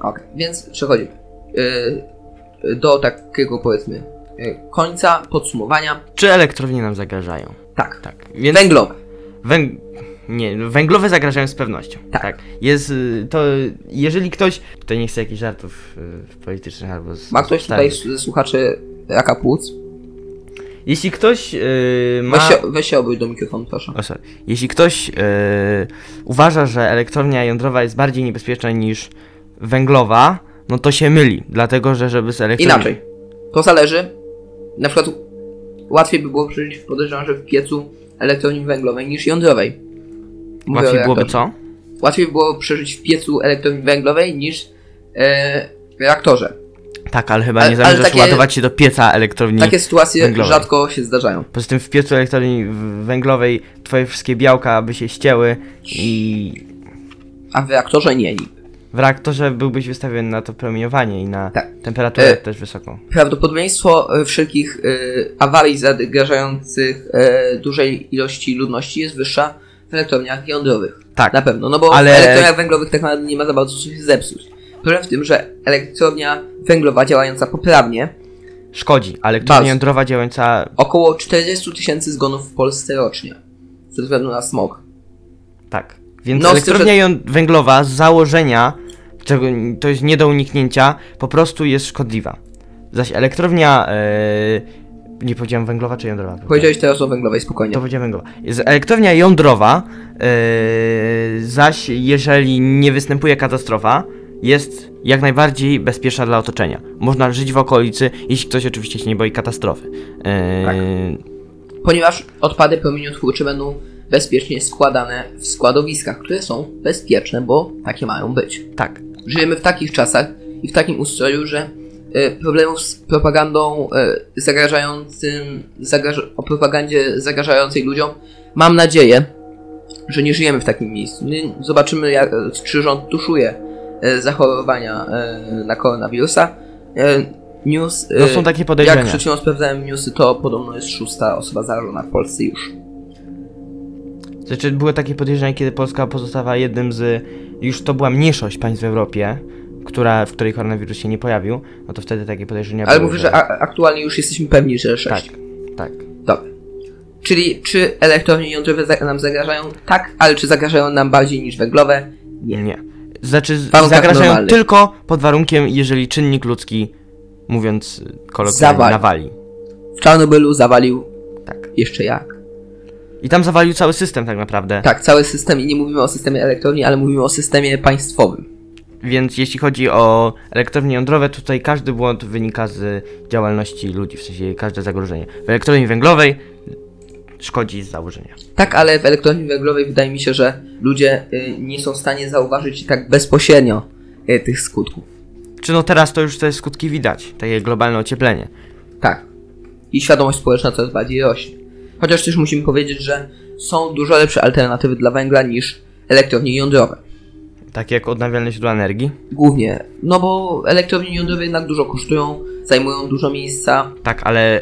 Ok, więc przechodzimy yy, do takiego powiedzmy yy, końca, podsumowania. czy elektrownie nam zagrażają? Tak, Tak, więc... węglowe. Węg... Nie, węglowe zagrażają z pewnością. Tak. Jest y, to, jeżeli ktoś. Tutaj nie chcę jakichś żartów y, politycznych albo. Z, Ma ktoś tutaj starych. słuchaczy raka płuc? Jeśli ktoś y, ma. Weź się, weź się do mikrofonu, proszę. O, sorry. Jeśli ktoś y, uważa, że elektrownia jądrowa jest bardziej niebezpieczna niż węglowa, no to się myli. Dlatego, że żeby z elektrowni. Inaczej. To zależy. Na przykład łatwiej by było przeżyć, podejrzewam, że w piecu elektrowni węglowej niż jądrowej. Łatwiej byłoby co? łatwiej było przeżyć w piecu elektrowni węglowej niż e, w reaktorze. Tak, ale chyba Ale- nie zamierzasz takie- ładować się do pieca elektrowni. Takie sytuacje węglowej. rzadko się zdarzają. Poza tym w piecu elektrowni węglowej twoje wszystkie białka by się ścięły i A w reaktorze nie. w reaktorze byłbyś wystawiony na to promieniowanie i na Tak. temperaturę E, też wysoką. Prawdopodobieństwo e, wszelkich e, awarii zagrażających e, dużej ilości ludności jest wyższa elektrowniach jądrowych. Tak. Na pewno, no bo Ale- w elektrowniach węglowych tak naprawdę nie ma za bardzo co się zepsuć. Problem w tym, że elektrownia węglowa działająca poprawnie, Szkodzi, ale elektrownia jądrowa działająca około 40 tysięcy zgonów w Polsce rocznie. Ze względu na smog. tak. Więc No, z tym, elektrownia ją- węglowa z założenia, czego to jest nie do uniknięcia, po prostu jest szkodliwa. Zaś elektrownia e, nie powiedziałem węglowa czy jądrowa? Powiedziałeś teraz o węglowej, spokojnie. To będzie węglowa. Jest elektrownia jądrowa, yy, zaś jeżeli nie występuje katastrofa, jest jak najbardziej bezpieczna dla otoczenia. Można żyć w okolicy, jeśli ktoś oczywiście się nie boi katastrofy. Yy, Tak. Ponieważ odpady promieniotwórcze będą bezpiecznie składane w składowiskach, które są bezpieczne, bo takie mają być. tak. Żyjemy w takich czasach i w takim ustroju, że problemów z propagandą e, zagrażającym, zagraż o propagandzie zagrażającej ludziom, mam nadzieję, że nie żyjemy w takim miejscu. Zobaczymy, jak, czy rząd tuszuje e, zachorowania e, na koronawirusa. E, news, e, To są takie jak podejrzenia. przed chwilą sprawdzałem newsy, to podobno jest szósta osoba zarażona w Polsce już. Znaczy, były takie podejrzenia, kiedy Polska pozostawała jednym z. Już to była mniejszość państw w Europie, która, w której koronawirus się nie pojawił, no to wtedy takie podejrzenia Ale były. mówię, że a, aktualnie już jesteśmy pewni, że Tak, sześć. tak. Dobra. Czyli czy elektrownie jądrowe za- nam zagrażają? Tak, ale czy zagrażają nam bardziej niż węglowe? Nie. Nie. Znaczy, z- warunkach zagrażają normalnych. tylko pod warunkiem, jeżeli czynnik ludzki, mówiąc kolokwialnie, Zawali. nawali. W Czarnobylu zawalił Tak. jeszcze jak. I tam zawalił cały system tak naprawdę. Tak, cały system i nie mówimy o systemie elektrowni, ale mówimy o systemie państwowym. Więc jeśli chodzi o elektrownie jądrowe, tutaj każdy błąd wynika z działalności ludzi, w sensie każde zagrożenie. W elektrowni węglowej szkodzi z założenia. Tak, ale w elektrowni węglowej wydaje mi się, że ludzie y, nie są w stanie zauważyć tak bezpośrednio y, tych skutków. Czy no teraz to już te skutki widać, takie globalne ocieplenie. Tak. I świadomość społeczna coraz bardziej rośnie. Chociaż też musimy powiedzieć, że są dużo lepsze alternatywy dla węgla niż elektrownie jądrowe. Takie jak odnawialne źródła energii. Głównie, no bo elektrownie jądrowe jednak dużo kosztują, zajmują dużo miejsca. Tak, ale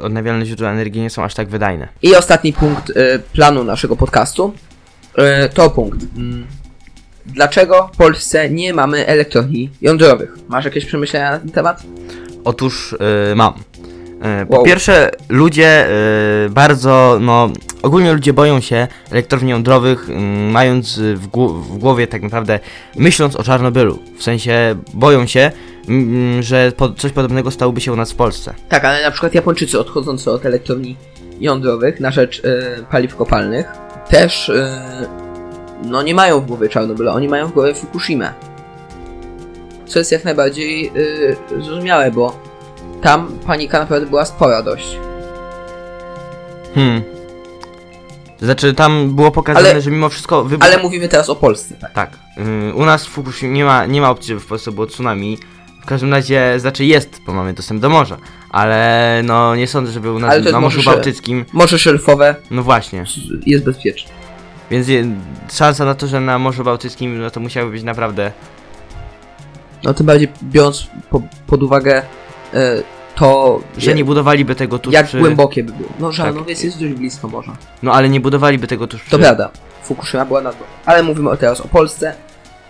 odnawialne źródła energii nie są aż tak wydajne. I ostatni punkt y, planu naszego podcastu y, to punkt. Mm, dlaczego w Polsce nie mamy elektrowni jądrowych? Masz jakieś przemyślenia na ten temat? Otóż yy, mam. Yy, po Wow. pierwsze, ludzie yy, bardzo, no, ogólnie ludzie boją się elektrowni jądrowych, yy, mając w, gło- w głowie tak naprawdę, myśląc o Czarnobylu. W sensie boją się, mm, że po, coś podobnego stałoby się u nas w Polsce. Tak, ale na przykład Japończycy odchodzący od elektrowni jądrowych na rzecz y, paliw kopalnych też y, no nie mają w głowie Czarnobyla, oni mają w głowie Fukushimę. Co jest jak najbardziej y, zrozumiałe, bo tam panika naprawdę była spora dość. Hmm. Znaczy, tam było pokazane, Ale- że mimo wszystko wybuch... Ale mówimy teraz o Polsce, tak? Tak. Yy, u nas w Fukushima nie ma, nie ma opcji, żeby w Polsce było tsunami. W każdym razie, znaczy jest, bo mamy dostęp do morza. Ale no nie sądzę, żeby u nas Ale to jest na Morzu Morze Szel- Bałtyckim. Morze szelfowe No właśnie. jest bezpieczne. Więc je, szansa na to, że na Morzu Bałtyckim, no to musiały być naprawdę. No tym bardziej biorąc po, pod uwagę to, Że jak, nie budowaliby tego tuż jak przy. głębokie by było. No Żarnowiec Tak. jest dość blisko morza. No ale nie budowaliby tego tuż przy. To prawda, Fukushima była nad wodą. Ale mówimy teraz o Polsce.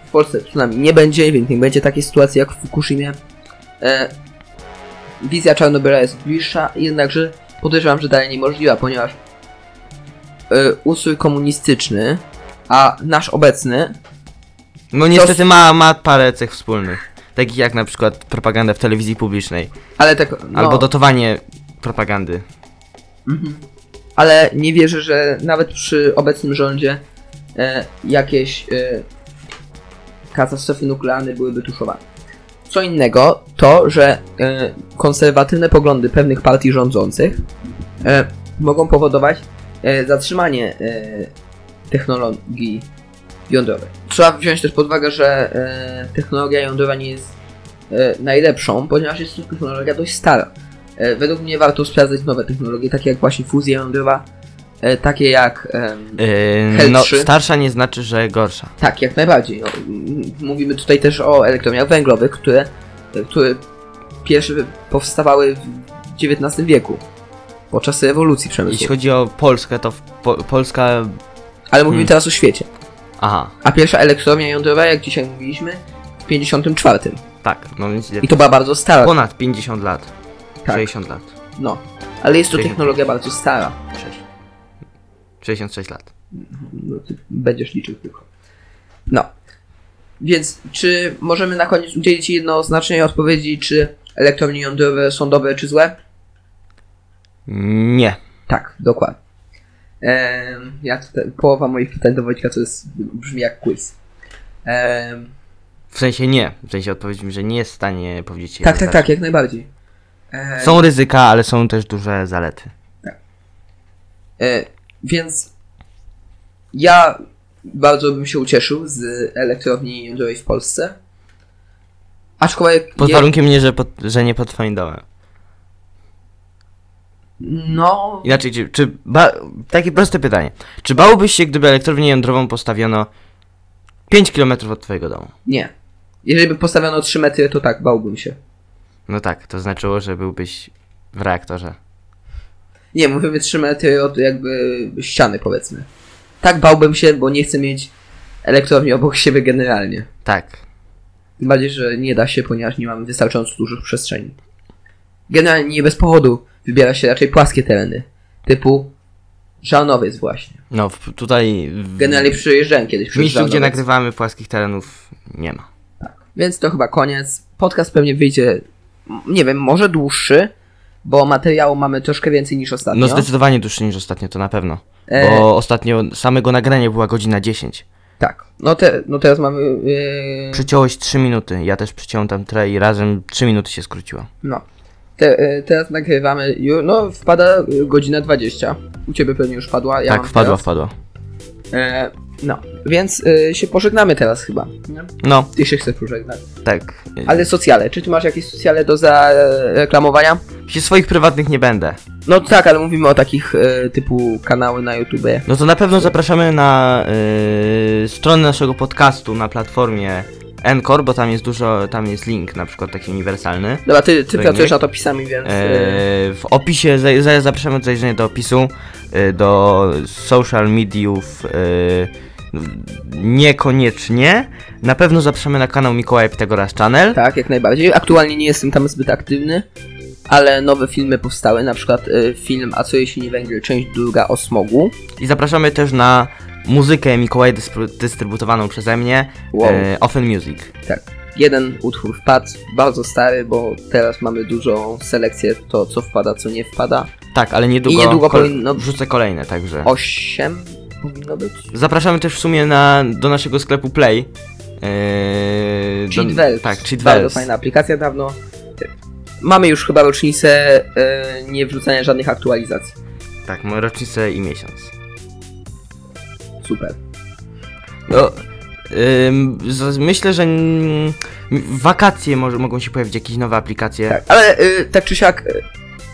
W Polsce tsunami nie będzie, więc nie będzie takiej sytuacji jak w Fukushimie. E, wizja Czarnobyla jest bliższa, jednakże podejrzewam, że dalej niemożliwa, ponieważ e, ustrój komunistyczny, a nasz obecny, No niestety ma, ma parę cech wspólnych. Takich jak na przykład propaganda w telewizji publicznej. ale tak. No, Albo dotowanie propagandy. Mhm. Ale nie wierzę, że nawet przy obecnym rządzie e, jakieś e, katastrofy nuklearne byłyby tuszowane. Co innego to, że e, konserwatywne poglądy pewnych partii rządzących e, mogą powodować e, zatrzymanie e, technologii jądrowe. Trzeba wziąć też pod uwagę, że e, technologia jądrowa nie jest e, najlepszą, ponieważ jest to technologia dość stara. E, według mnie warto sprawdzać nowe technologie, takie jak właśnie fuzja jądrowa, e, takie jak... Hell no, 3. starsza nie znaczy, że gorsza. Tak, jak najbardziej. No, mówimy tutaj też o elektrowniach węglowych, które, które pierwsze powstawały w XIX wieku, podczas rewolucji Jeśli przemysłowej. chodzi o Polskę, to po Polska... Ale mówimy Hmm. teraz o świecie. Aha, A pierwsza elektrownia jądrowa, jak dzisiaj mówiliśmy, w 54. tak, no więc I to była bardzo stara. ponad 50 lat. Tak. 60 lat. No. Ale jest to 60. technologia bardzo stara. 6. 66 lat. No, ty będziesz liczył tylko. No. Więc czy możemy na koniec udzielić jednoznacznej odpowiedzi, czy elektrownie jądrowe są dobre czy złe? Nie. Tak, dokładnie. Ehm, ja tutaj, połowa moich pytań do Wojtka to jest, brzmi jak quiz. Ehm, W sensie nie. W sensie odpowiedź mi, że nie jest w stanie powiedzieć tak, tak, tak, jak najbardziej. Są ryzyka, ale są też duże zalety. E, więc ja bardzo bym się ucieszył z elektrowni jądrowej w Polsce. Aczkolwiek. Pod warunkiem nie, że, pod, że nie pod twoim domem. No. Inaczej, czy, czy ba, takie proste pytanie. Czy bałbyś się, gdyby elektrownię jądrową postawiono 5 km od twojego domu? Nie. Jeżeli by postawiono 3 metry, to tak, bałbym się. No tak, to znaczyło, że byłbyś w reaktorze. Nie, mówimy 3 metry od jakby ściany, powiedzmy. Tak bałbym się, bo nie chcę mieć elektrowni obok siebie generalnie. Tak. Tym bardziej, że nie da się, ponieważ nie mamy wystarczająco dużych przestrzeni. Generalnie nie bez powodu wybiera się raczej płaskie tereny. Typu Żarnowiec właśnie. No w, tutaj w, Generalnie przyjeżdżałem kiedyś w miejscu, gdzie nagrywamy płaskich terenów nie ma. Więc to chyba koniec. Podcast pewnie wyjdzie, nie wiem, może dłuższy, bo materiału mamy troszkę więcej niż ostatnio. No zdecydowanie dłuższy niż ostatnio, to na pewno. E, Bo ostatnio samego nagrania była godzina 10. Tak. No, te, no teraz mamy... Yy, Przyciąłeś 3 minuty, ja też przyciąłem tam tre i razem 3 minuty się skróciło. no. Te, e, teraz nagrywamy, no wpada y, godzina 20. U ciebie pewnie już wpadła. Ja tak, wpadła, teraz. wpadła. E, no, więc y, się pożegnamy teraz chyba. Nie? No, Ty się chcesz pożegnać. tak. Ale socjale, czy ty masz jakieś socjale do zareklamowania? Się swoich prywatnych nie będę. No tak, ale mówimy o takich e, typu kanały na YouTube. No to na pewno zapraszamy na stronę naszego podcastu na platformie Encore, bo tam jest dużo, tam jest link na przykład taki uniwersalny. Dobra, ty, ty pracujesz nad opisami, więc... e, E, w opisie za, za, zapraszamy do zajrzenia do opisu, e, do social mediów. E, niekoniecznie. Na pewno zapraszamy na kanał Mikołaja Pitagoras Channel. Tak, jak najbardziej. Aktualnie nie jestem tam zbyt aktywny, ale nowe filmy powstały, na przykład film A co jeśli nie węgiel, część druga o smogu. I zapraszamy też na muzykę Mikołaja dystry- dystrybutowaną przeze mnie. Wow. E, Offen Music. Tak. Jeden utwór wpadł, bardzo stary, bo teraz mamy dużą selekcję, to co wpada, co nie wpada. Tak, ale niedługo, I niedługo kol- powinno- wrzucę kolejne, także. Osiem powinno być. Zapraszamy też w sumie na, do naszego sklepu Play. Eee, Cheat do- Wells. Tak, Cheat Bardzo fajna aplikacja dawno. Mamy już chyba rocznicę e, nie wrzucania żadnych aktualizacji. Tak, rocznicę i miesiąc. Super. No, z, myślę, że w wakacje może, mogą się pojawić jakieś nowe aplikacje. Tak, ale e, tak czy siak e,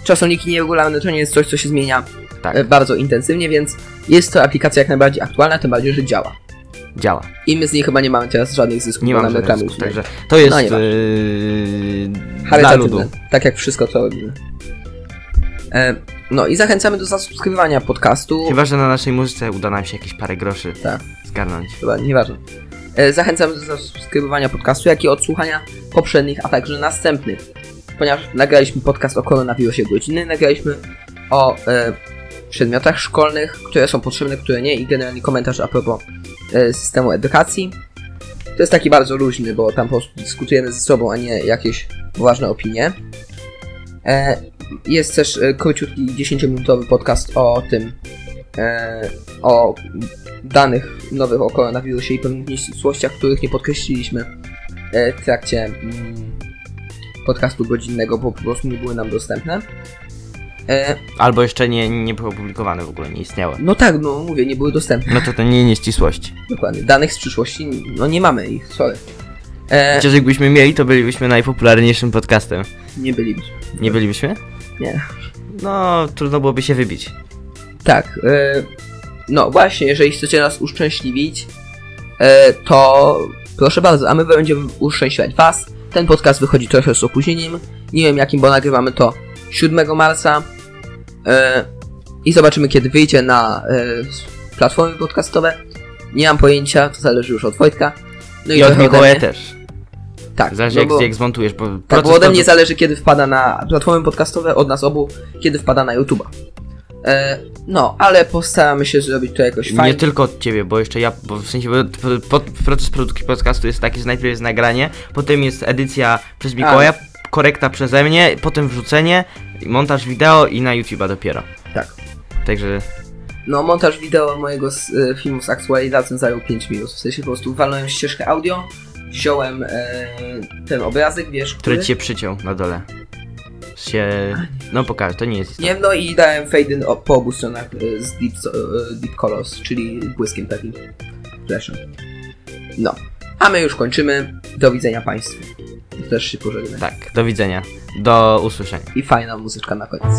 czasowniki nieregularne to nie jest coś, co się zmienia Tak, e, bardzo intensywnie, więc jest to aplikacja jak najbardziej aktualna, tym bardziej, że działa. działa. I my z niej chyba nie mamy teraz żadnych zysków, Nie bo mam nam żadnych reklamy zysków, także to jest No, yy, dla ludu. tak jak wszystko, co robimy. E, no i zachęcamy do zasubskrybowania podcastu. Chyba, że na naszej muzyce uda nam się jakieś parę groszy Tak. zgarnąć. Chyba, nieważne. E, Zachęcamy do zasubskrybowania podcastu, jak i odsłuchania poprzednich, a także następnych. Ponieważ nagraliśmy podcast o koronawirusie godziny, nagraliśmy o e, przedmiotach szkolnych, które są potrzebne, które nie i generalnie komentarz a propos e, systemu edukacji. To jest taki bardzo luźny, bo tam po prostu dyskutujemy ze sobą, a nie jakieś ważne opinie. E, jest też e, króciutki 10-minutowy podcast o tym, e, o danych nowych o koronawirusie i pewnych nieścisłościach, których nie podkreśliliśmy e, w trakcie mm, podcastu godzinnego, bo po prostu nie były nam dostępne. Albo jeszcze nie, nie było opublikowane w ogóle, nie istniały. no tak, no mówię, nie były dostępne. No to to nie nieścisłości. Dokładnie. Danych z przyszłości, no nie mamy ich, sorry. E, Chociaż jakbyśmy mieli, to bylibyśmy najpopularniejszym podcastem. nie bylibyśmy. Nie bylibyśmy? Nie. No, trudno byłoby się wybić. Tak, e, no właśnie, jeżeli chcecie nas uszczęśliwić, e, to proszę bardzo, a my będziemy uszczęśliwiać was. Ten podcast wychodzi trochę z opóźnieniem. Nie wiem jakim, bo nagrywamy to 7 marca. E, I zobaczymy kiedy wyjdzie na platformy podcastowe. Nie mam pojęcia, to zależy już od Wojtka. No I od trochę ode Mikołaja też. Tak, Zależy no jak, bo- jak zmontujesz, bo Tak, bo ode mnie zależy kiedy wpada na platformy podcastowe, od nas obu, kiedy wpada na YouTube'a. E, no, ale postaramy się zrobić to jakoś Nie fajnie. tylko od ciebie, bo jeszcze ja, bo w sensie bo p- pod, proces produkcji podcastu jest taki, że najpierw jest nagranie, potem jest edycja przez Mikołaja, korekta przeze mnie, potem wrzucenie, montaż wideo i na YouTube'a dopiero. Tak. Także No, montaż wideo mojego s- e, filmu z aktualizacją zajął 5 minut. W sensie po prostu walnąłem ścieżkę audio, wziąłem e, ten obrazek, wiesz, który który... cię przyciął na dole. Się... No pokaż, to nie jest istotne. Nie no i dałem fade in po obu stronach e, z deep, e, deep colors, czyli błyskiem takim. Flashem. No. A my już kończymy. Do widzenia Państwu. Też się pożegnę. Tak, do widzenia. Do usłyszenia. I fajna muzyczka na koniec.